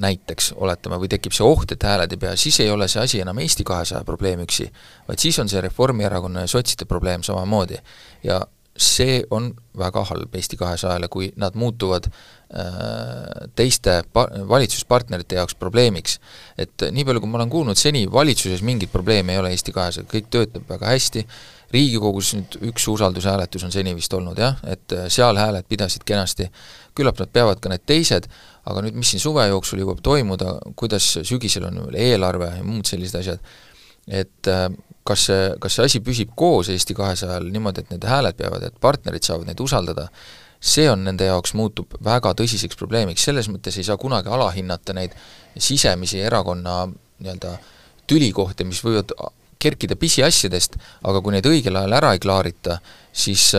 näiteks oletame, või tekib see oht, et hääled ei pea, siis ei ole see asi enam Eesti kahesaja probleem üksi, vaid siis on see Reformierakonna ja sotside probleem samamoodi. ja see on väga halb Eesti kahesajale, kui nad muutuvad äh, teiste pa-, valitsuspartnerite jaoks probleemiks. et nii palju, kui ma olen kuulnud, seni valitsuses mingit probleemi ei ole Eesti kahesajal, kõik töötab väga hästi, Riigikogus nüüd üks usaldushääletus on seni vist olnud jah, et äh, seal hääled pidasid kenasti, küllap nad peavad ka need teised, aga nüüd, mis siin suve jooksul jõuab toimuda, kuidas sügisel on veel eelarve ja muud sellised asjad, et äh, kas see, kas see asi püsib koos Eesti kahesajal niimoodi, et need hääled peavad, et partnerid saavad neid usaldada, see on nende jaoks, muutub väga tõsiseks probleemiks, selles mõttes ei saa kunagi alahinnata neid sisemisi erakonna nii-öelda tülikohti, mis võivad kerkida pisiasjadest, aga kui neid õigel ajal ära ei klaarita, siis,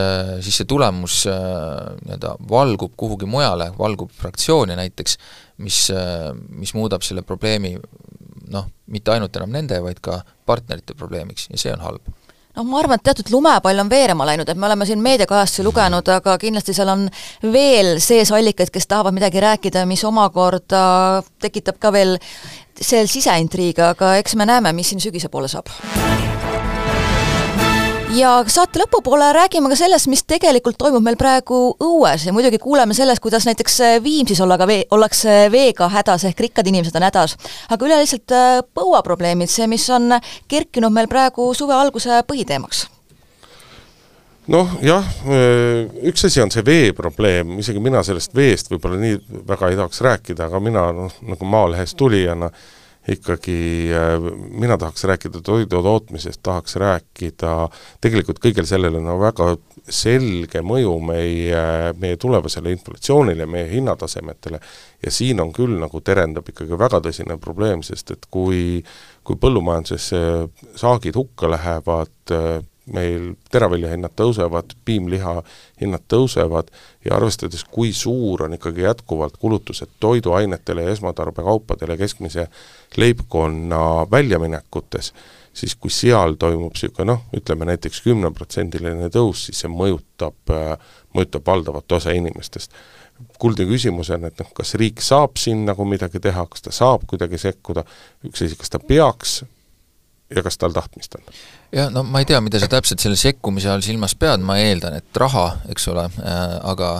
siis see tulemus nii-öelda valgub kuhugi mujale, valgub fraktsiooni näiteks, mis, mis muudab selle probleemi noh, mitte ainult enam nende, vaid ka partnerite probleemiks ja see on halb. Noh, ma arvan, et teatud lumepall on veerema läinud, et me oleme siin meediakajastusi lugenud, aga kindlasti seal on veel sees allikaid, kes tahavad midagi rääkida, mis omakorda tekitab ka veel seal siseintriige, aga eks me näeme, mis siin sügise poole saab. Ja saate lõpupoole räägime ka sellest, mis tegelikult toimub meil praegu õues. Ja muidugi kuuleme sellest, kuidas näiteks äh, Viimsis olla ka vee, ollakse veega hädas ehk rikkad inimesed on hädas. aga üleüldiselt äh, põuaprobleemid, see, mis on kerkinud meil praegu suve alguse põhiteemaks noh jah, äh, üks asi on see veeprobleem, isegi mina sellest veest võib-olla nii väga ei tahaks rääkida, aga mina noh, nagu Maalehest tulijana äh, ikkagi äh, mina tahaks rääkida toidu tootmisest, tahaks rääkida, tegelikult kõigel sellel on no väga selge mõju meie, meie tulevasele inflatsioonile, meie hinnatasemetele. Ja siin on küll nagu terendab ikkagi väga tõsine probleem, sest et kui kui põllumajanduses saagid hukka lähevad, meil teravilja hinnad tõusevad, piimliha hinnad tõusevad ja arvestades, kui suur on ikkagi jätkuvalt kulutused toiduainetele ja esmatarbekaupadele keskmise leibkonna väljaminekutes, siis kui seal toimub niisugune noh, ütleme näiteks kümneprotsendiline tõus, siis see mõjutab, mõjutab valdavat osa inimestest. kuldne küsimus on, et noh, kas riik saab siin nagu midagi teha, kas ta saab kuidagi sekkuda, üks asi, kas ta peaks ja kas tal tahtmist on? jah, no ma ei tea, mida sa täpselt selle sekkumise all silmas pead, ma eeldan, et raha, eks ole äh,, aga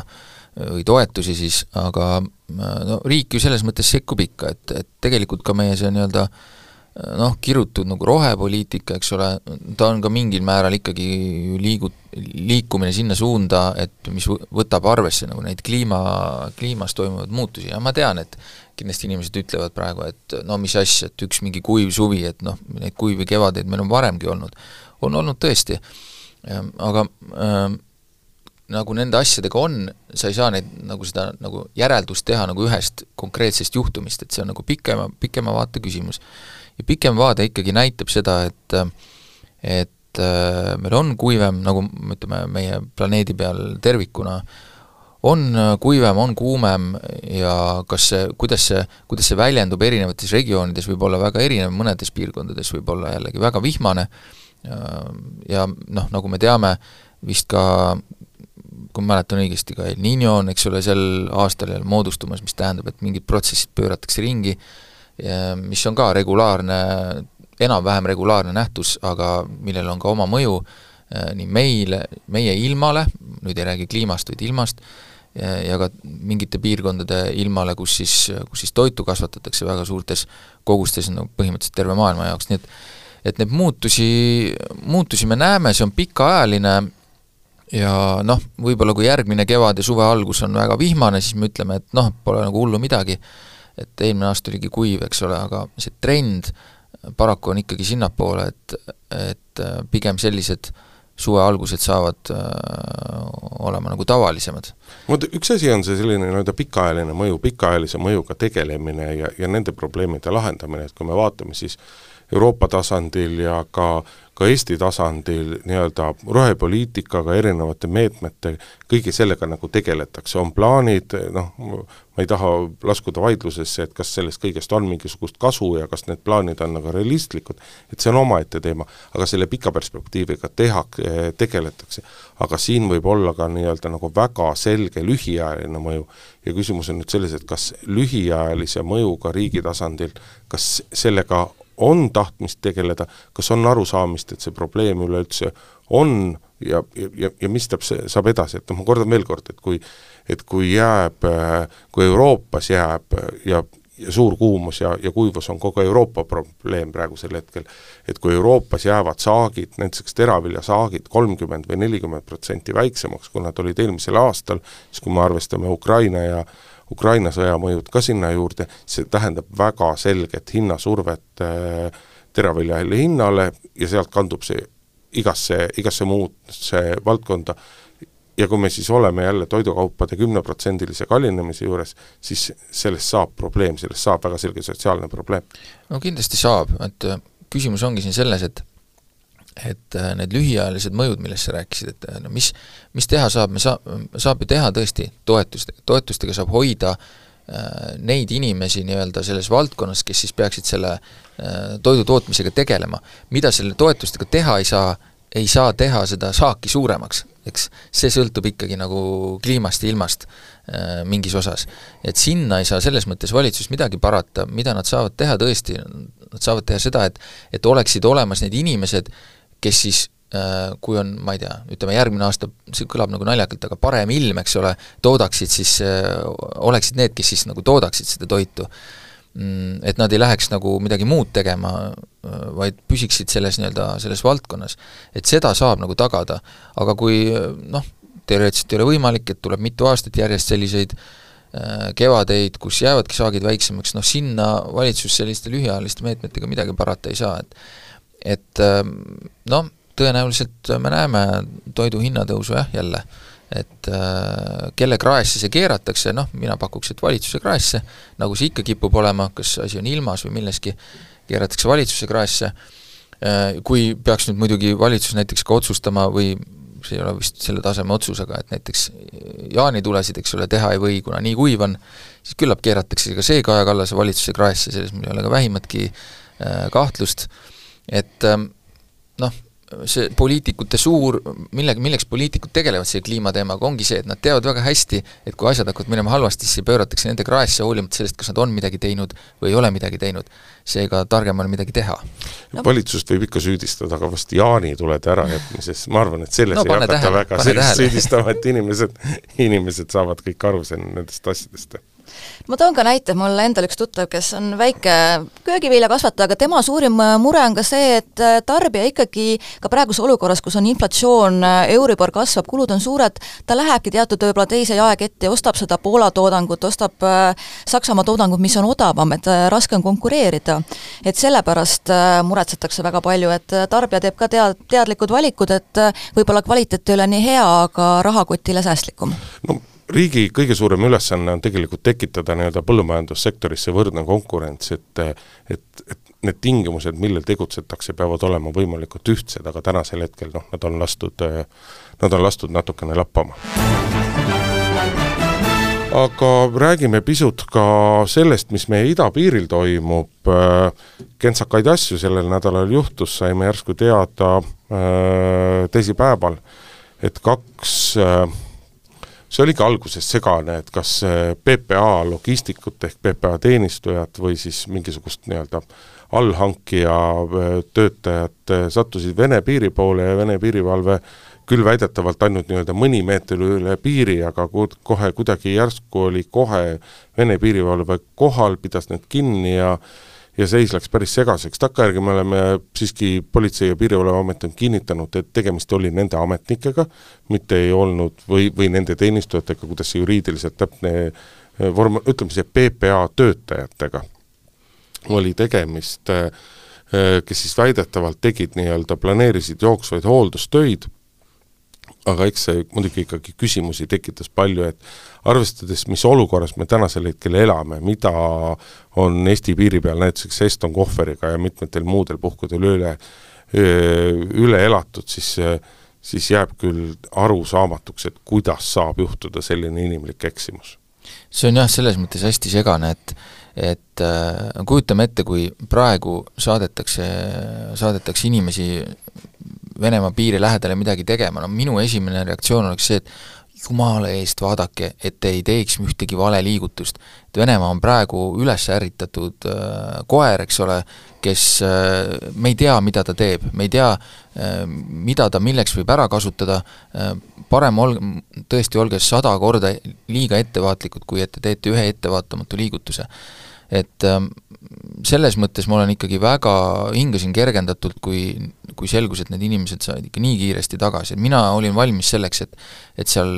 või toetusi siis, aga äh, no riik ju selles mõttes sekkub ikka, et, et tegelikult ka meie see nii-öelda noh, kirutud nagu rohepoliitika, eks ole, ta on ka mingil määral ikkagi liigu-, liikumine sinna suunda, et mis võtab arvesse nagu neid kliima, kliimas toimuvaid muutusi ja ma tean, et kindlasti inimesed ütlevad praegu, et no mis asja, et üks mingi kuiv suvi, et noh, neid kuivi kevadeid meil on varemgi olnud. on olnud tõesti, ehm, aga äh, nagu nende asjadega on, sa ei saa neid nagu seda nagu järeldust teha nagu ühest konkreetsest juhtumist, et see on nagu pikema, pikema vaate küsimus. Ja pikem vaade ikkagi näitab seda, et et äh, meil on kuivem, nagu ütleme, meie planeedi peal tervikuna äh, on äh, kuivem, on kuumem ja kas see, kuidas see, kuidas see väljendub erinevates regioonides, võib olla väga erinev, mõnedes piirkondades võib olla jällegi väga vihmane ja noh, nagu me teame, vist ka kui ma mäletan õigesti, ka El Niño on, eks ole, sel aastal jälle moodustumas, mis tähendab, et mingid protsessid pööratakse ringi, mis on ka regulaarne, enam-vähem regulaarne nähtus, aga millel on ka oma mõju äh, nii meile, meie ilmale, nüüd ei räägi kliimast, vaid ilmast, ja ka mingite piirkondade ilmale, kus siis, kus siis toitu kasvatatakse väga suurtes kogustes, no põhimõtteliselt terve maailma jaoks, nii et et neid muutusi, muutusi me näeme, see on pikaajaline ja noh, võib-olla kui järgmine kevad ja suve algus on väga vihmane, siis me ütleme, et noh, pole nagu hullu midagi, et eelmine aasta oligi kuiv, eks ole, aga see trend paraku on ikkagi sinnapoole, et, et pigem sellised äh, suve algused saavad äh, olema nagu tavalisemad. vot üks asi on see selline nii-öelda pikaajaline mõju, pikaajalise mõjuga tegelemine ja, ja nende probleemide lahendamine, et kui me vaatame, siis Euroopa tasandil ja ka ka Eesti tasandil nii-öelda rohepoliitikaga, erinevate meetmete, kõige sellega nagu tegeletakse, on plaanid, noh, ma ei taha laskuda vaidlusesse, et kas sellest kõigest on mingisugust kasu ja kas need plaanid on nagu realistlikud, et see on omaette teema, aga selle pika perspektiiviga teha, tegeletakse. aga siin võib olla ka nii-öelda nagu väga selge lühiajaline mõju ja küsimus on nüüd selles, et kas lühiajalise mõjuga riigi tasandil, kas sellega on tahtmist tegeleda, kas on arusaamist, et see probleem üleüldse on ja, ja, ja mis täp-, saab edasi, et noh, ma kordan veel kord, et kui et kui jääb, kui Euroopas jääb ja, ja suur kuumus ja, ja kuivus on kogu Euroopa probleem praegusel hetkel, et kui Euroopas jäävad saagid, näiteks teraviljasaagid kolmkümmend või nelikümmend protsenti väiksemaks, kui nad olid eelmisel aastal, siis kui me arvestame Ukraina ja Ukraina sõja mõjud ka sinna juurde, see tähendab väga selget hinnasurvet äh, teraviljahelli hinnale ja sealt kandub see igasse, igasse muusse valdkonda ja kui me siis oleme jälle toidukaupade kümneprotsendilise kallinemise juures, siis sellest saab probleem, sellest saab väga selge sotsiaalne probleem. no kindlasti saab, et äh, küsimus ongi siin selles, et et äh, need lühiajalised mõjud, millest sa rääkisid, et no mis, mis teha saab, me saa-, saab ju teha tõesti toetustega, toetustega saab hoida äh, neid inimesi nii-öelda selles valdkonnas, kes siis peaksid selle äh, toidu tootmisega tegelema. mida selle toetustega teha ei saa, ei saa teha seda saaki suuremaks, eks see sõltub ikkagi nagu kliimast ja ilmast äh, mingis osas. et sinna ei saa selles mõttes valitsus midagi parata, mida nad saavad teha tõesti, nad saavad teha seda, et et oleksid olemas need inimesed, kes siis äh, kui on, ma ei tea, ütleme järgmine aasta, see kõlab nagu naljakalt, aga parem ilm, eks ole, toodaksid siis, äh, oleksid need, kes siis nagu toodaksid seda toitu. Mm, et nad ei läheks nagu midagi muud tegema, äh, vaid püsiksid selles nii-öelda, selles valdkonnas. et seda saab nagu tagada, aga kui noh, teoreetiliselt ei ole võimalik, et tuleb mitu aastat järjest selliseid kevadeid, kus jäävadki saagid väiksemaks, noh sinna valitsus selliste lühiajaliste meetmetega midagi parata ei saa, et et ähm, noh, tõenäoliselt me näeme toidu hinnatõusu jah, jälle, et äh, kelle kraesse see keeratakse, noh, mina pakuks, et valitsuse kraesse, nagu see ikka kipub olema, kas asi on ilmas või milleski, keeratakse valitsuse kraesse. Äh,, kui peaks nüüd muidugi valitsus näiteks ka otsustama või see ei ole vist selle taseme otsus, aga et näiteks jaanitulesid, eks ole, teha ei või, kuna nii kuiv on, siis küllap keeratakse ka see Kaja Kallase valitsuse kraesse, selles mul ei ole ka vähimatki äh, kahtlust. äh,, et ähm, noh, see poliitikute suur, millega, milleks poliitikud tegelevad selle kliimateemaga, ongi see, et nad teavad väga hästi, et kui asjad hakkavad minema halvasti, siis pööratakse nende kraesse, hoolimata sellest, kas nad on midagi teinud või ei ole midagi teinud. seega targem on midagi teha. No.. valitsust võib ikka süüdistada, aga vast jaanitulede ärajätmises, ma arvan, et selles no, ei hakata tähele, väga süüdistama, et inimesed, inimesed saavad kõik aru nendest asjadest ma toon ka näite, mul endal üks tuttav, kes on väike köögiviljakasvataja, aga tema suurim äh, mure on ka see, et äh, tarbija ikkagi ka praeguses olukorras, kus on inflatsioon, äh, Euribor kasvab, kulud on suured, ta lähebki teatud võib-olla teise jaeketti ja ostab seda Poola toodangut, ostab Saksamaa toodangut, mis on odavam, et raske on konkureerida. et sellepärast muretsetakse väga palju, et tarbija teeb ka tea-, teadlikud valikud, et võib-olla kvaliteet ei ole nii hea, aga rahakotile säästlikum. no riigi kõige suurem ülesanne on tegelikult tekitada nii-öelda põllumajandussektorisse võrdne konkurents, et et, et need tingimused, millel tegutsetakse, peavad olema võimalikult ühtsed, aga tänasel hetkel noh, nad on lastud, nad on lastud natukene lappama. aga räägime pisut ka sellest, mis meie idapiiril toimub, kentsakaid asju sellel nädalal juhtus, saime järsku teada äh, teisipäeval, et kaks äh, see oligi alguses segane, et kas PPA logistikut ehk PPA teenistujat või siis mingisugust nii-öelda allhankija äh, töötajad äh, sattusid Vene piiri poole ja Vene piirivalve küll väidetavalt ainult nii-öelda mõni meeter üle piiri, aga kohe kuidagi järsku oli kohe Vene piirivalve kohal, pidas need kinni ja ja seis läks päris segaseks, takkajärgi me oleme siiski, Politsei- ja Piirivalveamet on kinnitanud, et tegemist oli nende ametnikega, mitte ei olnud või, või nende teenistujatega, kuidas see juriidiliselt täpne eh, vorm, ütleme siis PPA töötajatega oli tegemist, eh, kes siis väidetavalt tegid nii-öelda, planeerisid jooksvaid hooldustöid, aga eks see muidugi ikkagi küsimusi tekitas palju, et arvestades, mis olukorras me tänasel hetkel elame, mida on Eesti piiri peal näiteks Eston Kohveriga ja mitmetel muudel puhkudel üle, üle elatud, siis siis jääb küll arusaamatuks, et kuidas saab juhtuda selline inimlik eksimus. see on jah, selles mõttes hästi segane, et et äh, kujutame ette, kui praegu saadetakse, saadetakse inimesi Venemaa piiri lähedale midagi tegema, no minu esimene reaktsioon oleks see, et jumala eest vaadake, et te ei teeks ühtegi valeliigutust. et Venemaa on praegu üles ärritatud äh, koer, eks ole, kes äh,, me ei tea, mida ta teeb, me ei tea äh,, mida ta milleks võib ära kasutada. Äh,, parem ol-, tõesti olge sada korda liiga ettevaatlikud, kui et te teete ühe ettevaatamatu liigutuse. Et ähm, selles mõttes ma olen ikkagi väga, hingasin kergendatult, kui, kui selgus, et need inimesed said ikka nii kiiresti tagasi, et mina olin valmis selleks, et et seal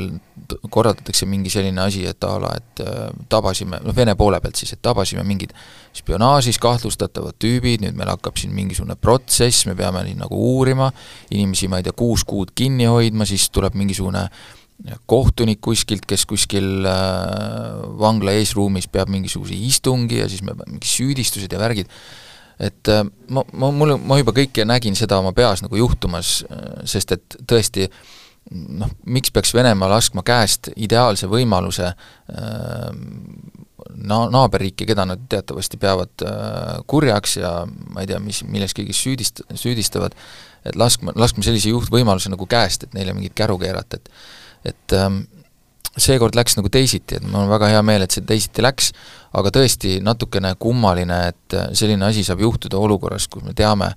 korraldatakse mingi selline asi, et a la, et äh, tabasime, noh Vene poole pealt siis, et tabasime mingid spionaažis kahtlustatavad tüübid, nüüd meil hakkab siin mingisugune protsess, me peame neid nagu uurima, inimesi, ma ei tea, kuus kuud kinni hoidma, siis tuleb mingisugune äh, kohtunik kuskilt, kes kuskil äh, vangla eesruumis peab mingisuguse istungi ja siis me mingi süüdistused ja värgid, et äh, ma, ma, mul, ma juba kõike nägin seda oma peas nagu juhtumas, äh, sest et tõesti noh, miks peaks Venemaa laskma käest ideaalse võimaluse na-, naaberriiki, keda nad teatavasti peavad kurjaks ja ma ei tea, mis, milles kõigis süüdist-, süüdistavad, et laskma, laskma sellise juhtvõimaluse nagu käest, et neile mingit käru keerata, et et ähm, seekord läks nagu teisiti, et mul on väga hea meel, et see teisiti läks, aga tõesti natukene kummaline, et äh, selline asi saab juhtuda olukorras, kus me teame,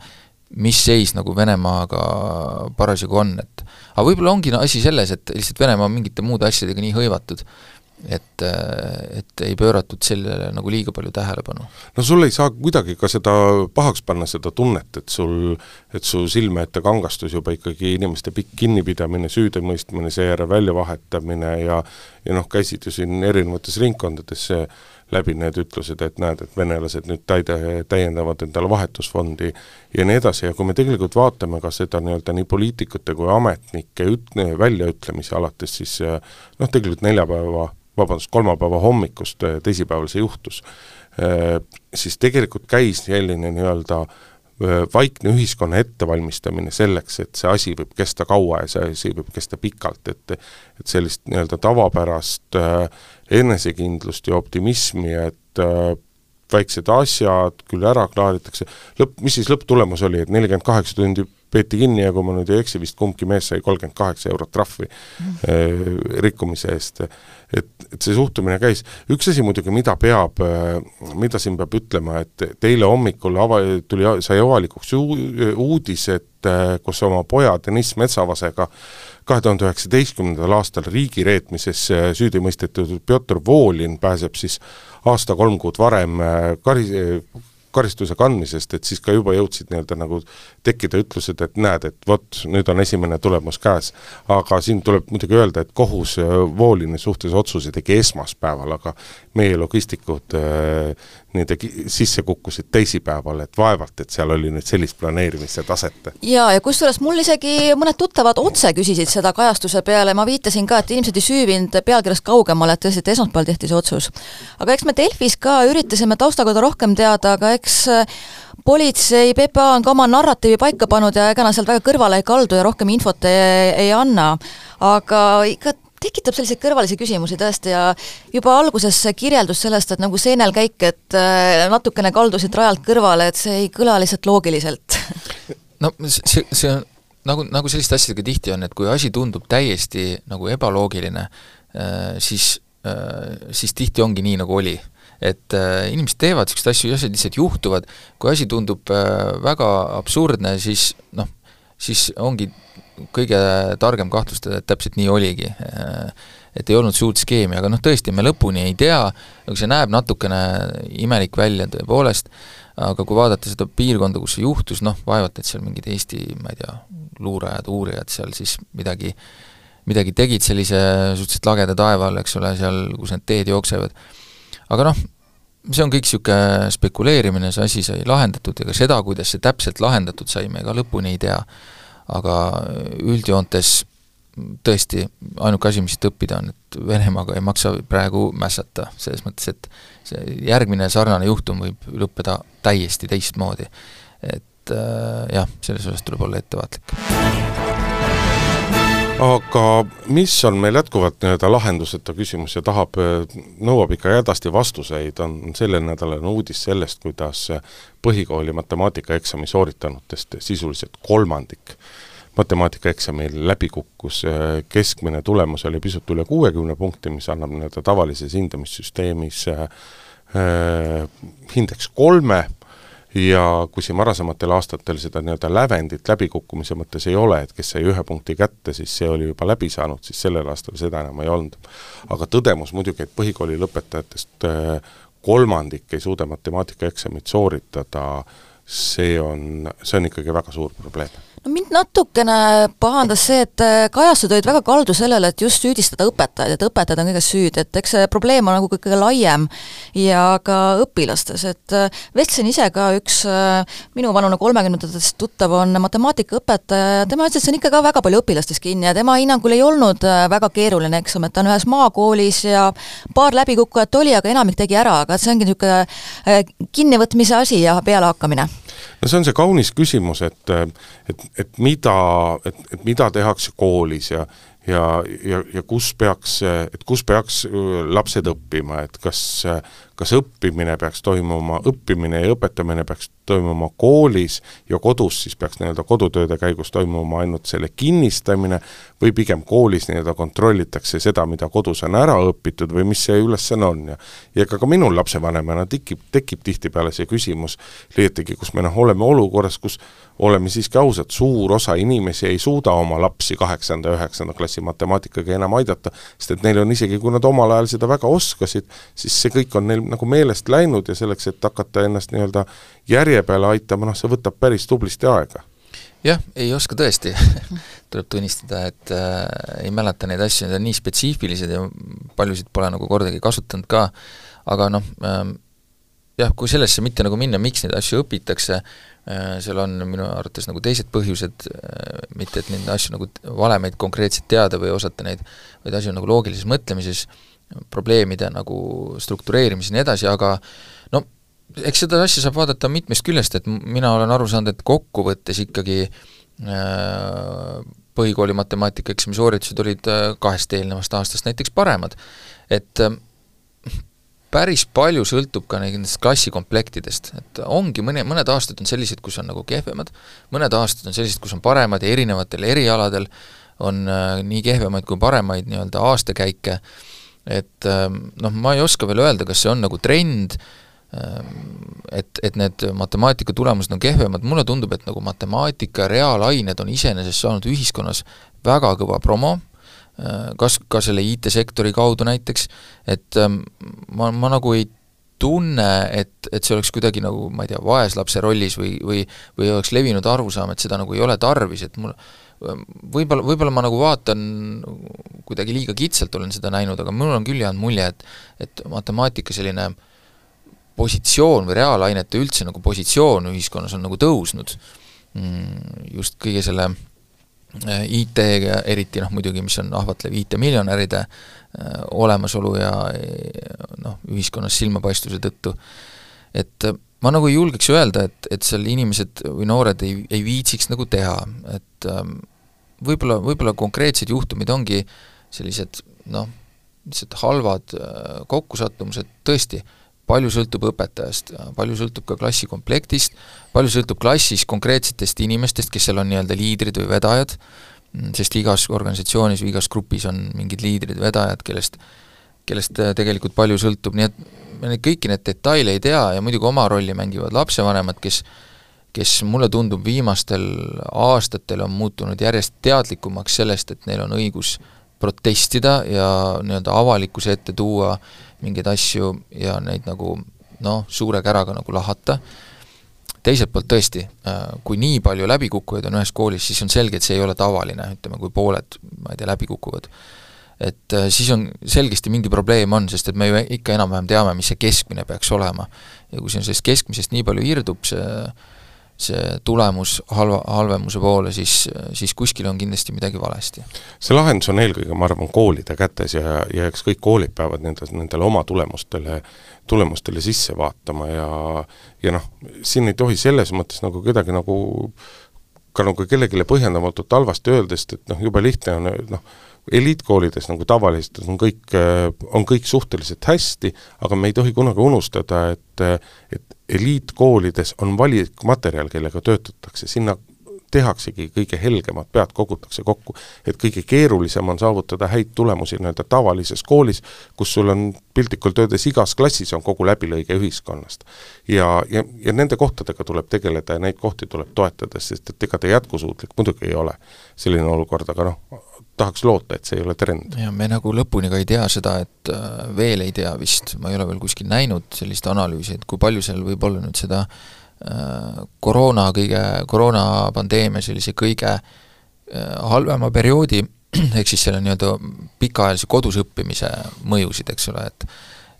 mis seis nagu Venemaaga parasjagu on, et aga võib-olla ongi asi selles, et lihtsalt Venemaa on mingite muude asjadega nii hõivatud, et, et ei pööratud sellele nagu liiga palju tähelepanu. no sul ei saa kuidagi ka seda pahaks panna, seda tunnet, et sul, et su silme ette kangastus juba ikkagi inimeste pikk kinnipidamine, süüdimõistmine, seejärel väljavahetamine ja ja noh, käisid ju siin erinevates ringkondades läbi need ütlused, et näed, et venelased nüüd täide, täiendavad endale vahetusfondi ja nii edasi ja kui me tegelikult vaatame ka seda nii-öelda nii poliitikute kui ametnike üt-, väljaütlemisi alates siis noh, tegelikult neljapäeva vabandust, kolmapäeva hommikust äh, teisipäeval see juhtus, äh, siis tegelikult käis selline nii-öelda äh, vaikne ühiskonna ettevalmistamine selleks, et see asi võib kesta kaua ja see asi võib kesta pikalt, et et sellist nii-öelda tavapärast enesekindlust ja optimismi, et väiksed asjad küll ära klaaritakse, lõpp, mis siis lõpptulemus oli, et nelikümmend kaheksa tundi peeti kinni ja kui ma nüüd ei eksi, vist kumbki mees sai kolmkümmend kaheksa eurot trahvi mm. äh, rikkumise eest. et, et see suhtumine käis, üks asi muidugi, mida peab äh,, mida siin peab ütlema, et, et eile hommikul ava-, tuli, sai avalikuks uudis, et äh, kus oma poja Deniss Metsavasega kahe tuhande üheksateistkümnendal aastal riigireetmises äh, süüdi mõistetud Pjotor Volin pääseb siis aasta kolm kuud varem äh, kari-, karistuse kandmisest, et siis ka juba jõudsid nii-öelda nagu tekkida ütlused, et näed, et vot, nüüd on esimene tulemus käes. aga siin tuleb muidugi öelda, et kohus äh, Voolini suhtes otsuse tegi esmaspäeval, aga meie logistikud äh, nii-öelda sisse kukkusid teisipäeval, et vaevalt, et seal oli nüüd sellist planeerimise taset. jaa, ja kusjuures mul isegi mõned tuttavad otse küsisid seda kajastuse peale, ma viitasin ka, et inimesed ei süüvinud pealkirjast kaugemale, et tõesti, et esmaspäeval tehti see otsus. aga eks me Delfis ka üritasime tausta kohta rohkem teada, aga eks äh, politsei, PPA on ka oma narratiivi paika pannud ja ega nad sealt väga kõrvale ei kaldu ja rohkem infot ei, ei anna. aga ikka tekitab selliseid kõrvalisi küsimusi tõesti ja juba alguses see kirjeldus sellest, et nagu seenel käik, et äh, natukene kaldusid rajalt kõrvale, et see ei kõla lihtsalt loogiliselt. no see, see on nagu, nagu selliste asjadega tihti on, et kui asi tundub täiesti nagu ebaloogiline, äh, siis, siis tihti ongi nii, nagu oli et äh, inimesed teevad niisuguseid asju, asjad lihtsalt juhtuvad, kui asi tundub äh, väga absurdne, siis noh, siis ongi kõige targem kahtlustada, et täpselt nii oligi. et ei olnud suurt skeemi, aga noh, tõesti, me lõpuni ei tea, aga see näeb natukene imelik välja tõepoolest, aga kui vaadata seda piirkonda, kus see juhtus, noh, vaevalt et seal mingid Eesti, ma ei tea, luurajad, uurijad seal siis midagi, midagi tegid sellise suhteliselt lageda taeva all, eks ole, seal, kus need teed jooksevad. Aga noh, see on kõik niisugune spekuleerimine, see asi sai lahendatud, ega seda, kuidas see täpselt lahendatud sai, me ka lõpuni ei tea. Aga üldjoontes tõesti, ainuke asi, mis siit õppida on, et Venemaaga ei maksa praegu mässata, selles mõttes, et see järgmine sarnane juhtum võib lõppeda täiesti teistmoodi. et äh, jah, selles osas tuleb olla ettevaatlik aga mis on meil jätkuvalt nii-öelda lahenduseta küsimus ja tahab, nõuab ikka hädasti vastuseid, on sellel nädalal uudis sellest, kuidas põhikooli matemaatikaeksami sooritanutest sisuliselt kolmandik matemaatikaeksamil läbi kukkus, keskmine tulemus oli pisut üle kuuekümne punkti, mis annab nii-öelda tavalises hindamissüsteemis äh, hindeks kolme, ja kui siin varasematel aastatel seda nii-öelda lävendit läbikukkumise mõttes ei ole, et kes sai ühe punkti kätte, siis see oli juba läbi saanud, siis sellel aastal seda enam ei olnud. aga tõdemus muidugi, et põhikooli lõpetajatest äh, kolmandik ei suuda matemaatikaeksamit sooritada, see on, see on ikkagi väga suur probleem no mind natukene pahandas see, et äh, kajastused olid väga kaldu sellele, et just süüdistada õpetajaid, et õpetajad on kõiges süüdi, et eks see probleem on nagu kõige laiem ja ka õpilastes, et äh, vestlesin ise ka üks äh, minuvanune kolmekümnendatest tuttav on matemaatikaõpetaja ja tema ütles, et see on ikka ka väga palju õpilastes kinni ja tema hinnangul ei olnud väga keeruline eksam, et ta on ühes maakoolis ja paar läbikukkujat oli, aga enamik tegi ära, aga see ongi niisugune kinnivõtmise asi ja pealehakkamine no see on see kaunis küsimus, et, et, et mida, et, et mida tehakse koolis ja ja, ja, ja kus peaks, et kus peaks lapsed õppima, et kas, kas õppimine peaks toimuma, õppimine ja õpetamine peaks toimuma koolis ja kodus siis peaks nii-öelda kodutööde käigus toimuma ainult selle kinnistamine või pigem koolis nii-öelda kontrollitakse seda, mida kodus on ära õpitud või mis see ülesanne on. Ja ja ka, ka minul lapsevanemana tekib, tekib tihtipeale see küsimus, liiatigi kus me noh, oleme olukorras, kus oleme siiski ausad, suur osa inimesi ei suuda oma lapsi kaheksanda ja üheksanda klassi matemaatikaga enam aidata, sest et neil on isegi, kui nad omal ajal seda väga oskasid, siis see kõik on neil nagu meelest läinud ja selleks, et hakata ennast nii-öelda järje peale aitama, noh see võtab päris tublisti aega. jah, ei oska tõesti tuleb tunnistada, et äh, ei mäleta neid asju, need on nii spetsiifilised ja paljusid pole nagu kordagi kasutanud ka, aga noh äh,, jah, kui sellesse mitte nagu minna, miks neid asju õpitakse äh,, seal on minu arvates nagu teised põhjused äh,, mitte et neid asju nagu valemeid konkreetselt teada või osata neid, vaid asi on nagu loogilises mõtlemises, probleemide nagu struktureerimises ja nii edasi, aga no eks seda asja saab vaadata mitmest küljest, et mina olen aru saanud, et kokkuvõttes ikkagi äh, põhikooli matemaatikaeksami sooritused olid äh, kahest eelnevast aastast näiteks paremad. et äh, päris palju sõltub ka nendest klassikomplektidest, et ongi mõne, mõned aastad on sellised, kus on nagu kehvemad, mõned aastad on sellised, kus on paremad ja erinevatel erialadel on äh, nii kehvemaid kui paremaid nii-öelda aastakäike, et äh, noh, ma ei oska veel öelda, kas see on nagu trend äh,, et, et need matemaatika tulemused on kehvemad, mulle tundub, et nagu matemaatika reaalained on iseenesest saanud ühiskonnas väga kõva promo, Äh, kas ka selle IT-sektori kaudu näiteks, et ähm, ma, ma nagu ei tunne, et, et see oleks kuidagi nagu ma ei tea, vaeslapse rollis või, või või oleks levinud arusaam, et seda nagu ei ole tarvis, et mul ähm, võib-olla, võib-olla ma nagu vaatan kuidagi liiga kitsalt olen seda näinud, aga mul on küll jäänud mulje, et et matemaatika selline positsioon või reaalainete üldse nagu positsioon ühiskonnas on nagu tõusnud. Mm, just kõige selle Äh, IT-ga eriti noh, muidugi mis on ahvatlev IT-miljonäride äh, olemasolu ja noh, ühiskonnas silmapaistvuse tõttu, et ma nagu ei julgeks öelda, et, et seal inimesed või noored ei, ei viitsiks nagu teha, et ähm, võib-olla, võib-olla konkreetsed juhtumid ongi sellised noh, lihtsalt halvad kokkusattumused, tõesti, palju sõltub õpetajast, palju sõltub ka klassi komplektist, palju sõltub klassis konkreetsetest inimestest, kes seal on nii-öelda liidrid või vedajad, sest igas organisatsioonis või igas grupis on mingid liidrid, vedajad, kellest, kellest tegelikult palju sõltub, nii et me neid kõiki neid detaile ei tea ja muidugi oma rolli mängivad lapsevanemad, kes kes mulle tundub, viimastel aastatel on muutunud järjest teadlikumaks sellest, et neil on õigus protestida ja nii-öelda avalikkuse ette tuua mingeid asju ja neid nagu noh, suure käraga nagu lahata, teiselt poolt tõesti, äh, kui nii palju läbikukkujaid on ühes koolis, siis on selge, et see ei ole tavaline, ütleme, kui pooled, ma ei tea, läbi kukuvad. et äh, siis on, selgesti mingi probleem on, sest et me ju ikka enam-vähem teame, mis see keskmine peaks olema. ja kui siin sellest keskmisest nii palju irdub, see see tulemus halva, halvemuse poole, siis, siis kuskil on kindlasti midagi valesti. see lahendus on eelkõige, ma arvan, koolide kätes ja, ja eks kõik koolid peavad nende, nendele oma tulemustele, tulemustele sisse vaatama ja ja noh, siin ei tohi selles mõttes nagu kedagi nagu ka nagu kellelegi põhjendamatult halvasti öelda, sest et noh, jube lihtne on noh, eliitkoolides nagu tavaliselt on kõik, on kõik suhteliselt hästi, aga me ei tohi kunagi unustada, et et eliitkoolides on valikmaterjal, kellega töötatakse, sinna tehaksegi kõige helgemad pead, kogutakse kokku. et kõige keerulisem on saavutada häid tulemusi nii-öelda tavalises koolis, kus sul on piltlikult öeldes igas klassis on kogu läbilõige ühiskonnast. ja, ja, ja nende kohtadega tuleb tegeleda ja neid kohti tuleb toetada, sest et ega ta jätkusuutlik muidugi ei ole, selline olukord, aga noh, tahaks loota, et see ei ole trend. ja me nagu lõpuni ka ei tea seda, et äh, veel ei tea vist, ma ei ole veel kuskil näinud sellist analüüsi, et kui palju seal võib olla nüüd seda äh, koroona kõige, koroonapandeemia sellise kõige äh, halvema perioodi, ehk siis selle nii-öelda pikaajalise kodus õppimise mõjusid, eks ole, et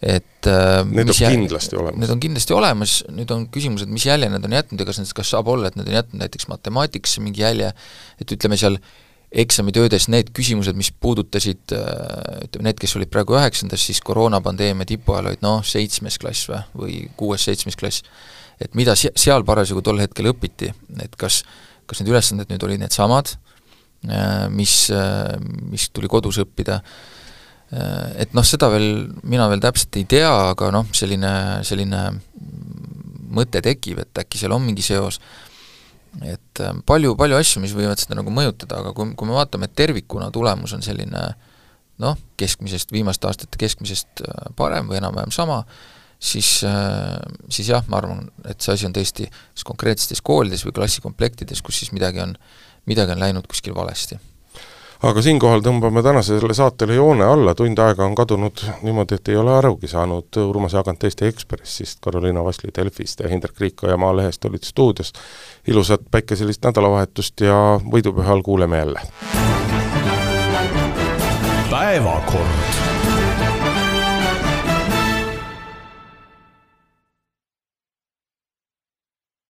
et Need on jä... kindlasti olemas. Need on kindlasti olemas, nüüd on küsimus, et mis jälje nad on jätnud ja kas need, kas saab olla, et nad on jätnud näiteks matemaatikasse mingi jälje, et ütleme seal eksamitöödes need küsimused, mis puudutasid ütleme, need, kes olid praegu üheksandas, siis koroonapandeemia tipu ajal olid noh, seitsmes klass või, või kuues-seitsmes klass, et mida se-, seal parasjagu tol hetkel õpiti, et kas, kas need ülesanded nüüd olid needsamad, mis, mis tuli kodus õppida, et noh, seda veel, mina veel täpselt ei tea, aga noh, selline, selline mõte tekib, et äkki seal on mingi seos. Et äh, palju, palju asju, mis võivad seda nagu mõjutada, aga kui, kui me vaatame, et tervikuna tulemus on selline noh, keskmisest, viimaste aastate keskmisest äh, parem või enam-vähem sama, siis, äh, siis jah, ma arvan, et see asi on tõesti kas konkreetsetes koolides või klassikomplektides, kus siis midagi on, midagi on läinud kuskil valesti aga siinkohal tõmbame tänasele saatele joone alla, tund aega on kadunud niimoodi, et ei ole arugi saanud, Urmas Jaagant Eesti Ekspressist, Karoliina Vasli Delfist ja Hindrek Riikoja Maalehest olid stuudios. ilusat päikeselist nädalavahetust ja võidupühal kuuleme jälle! päevakord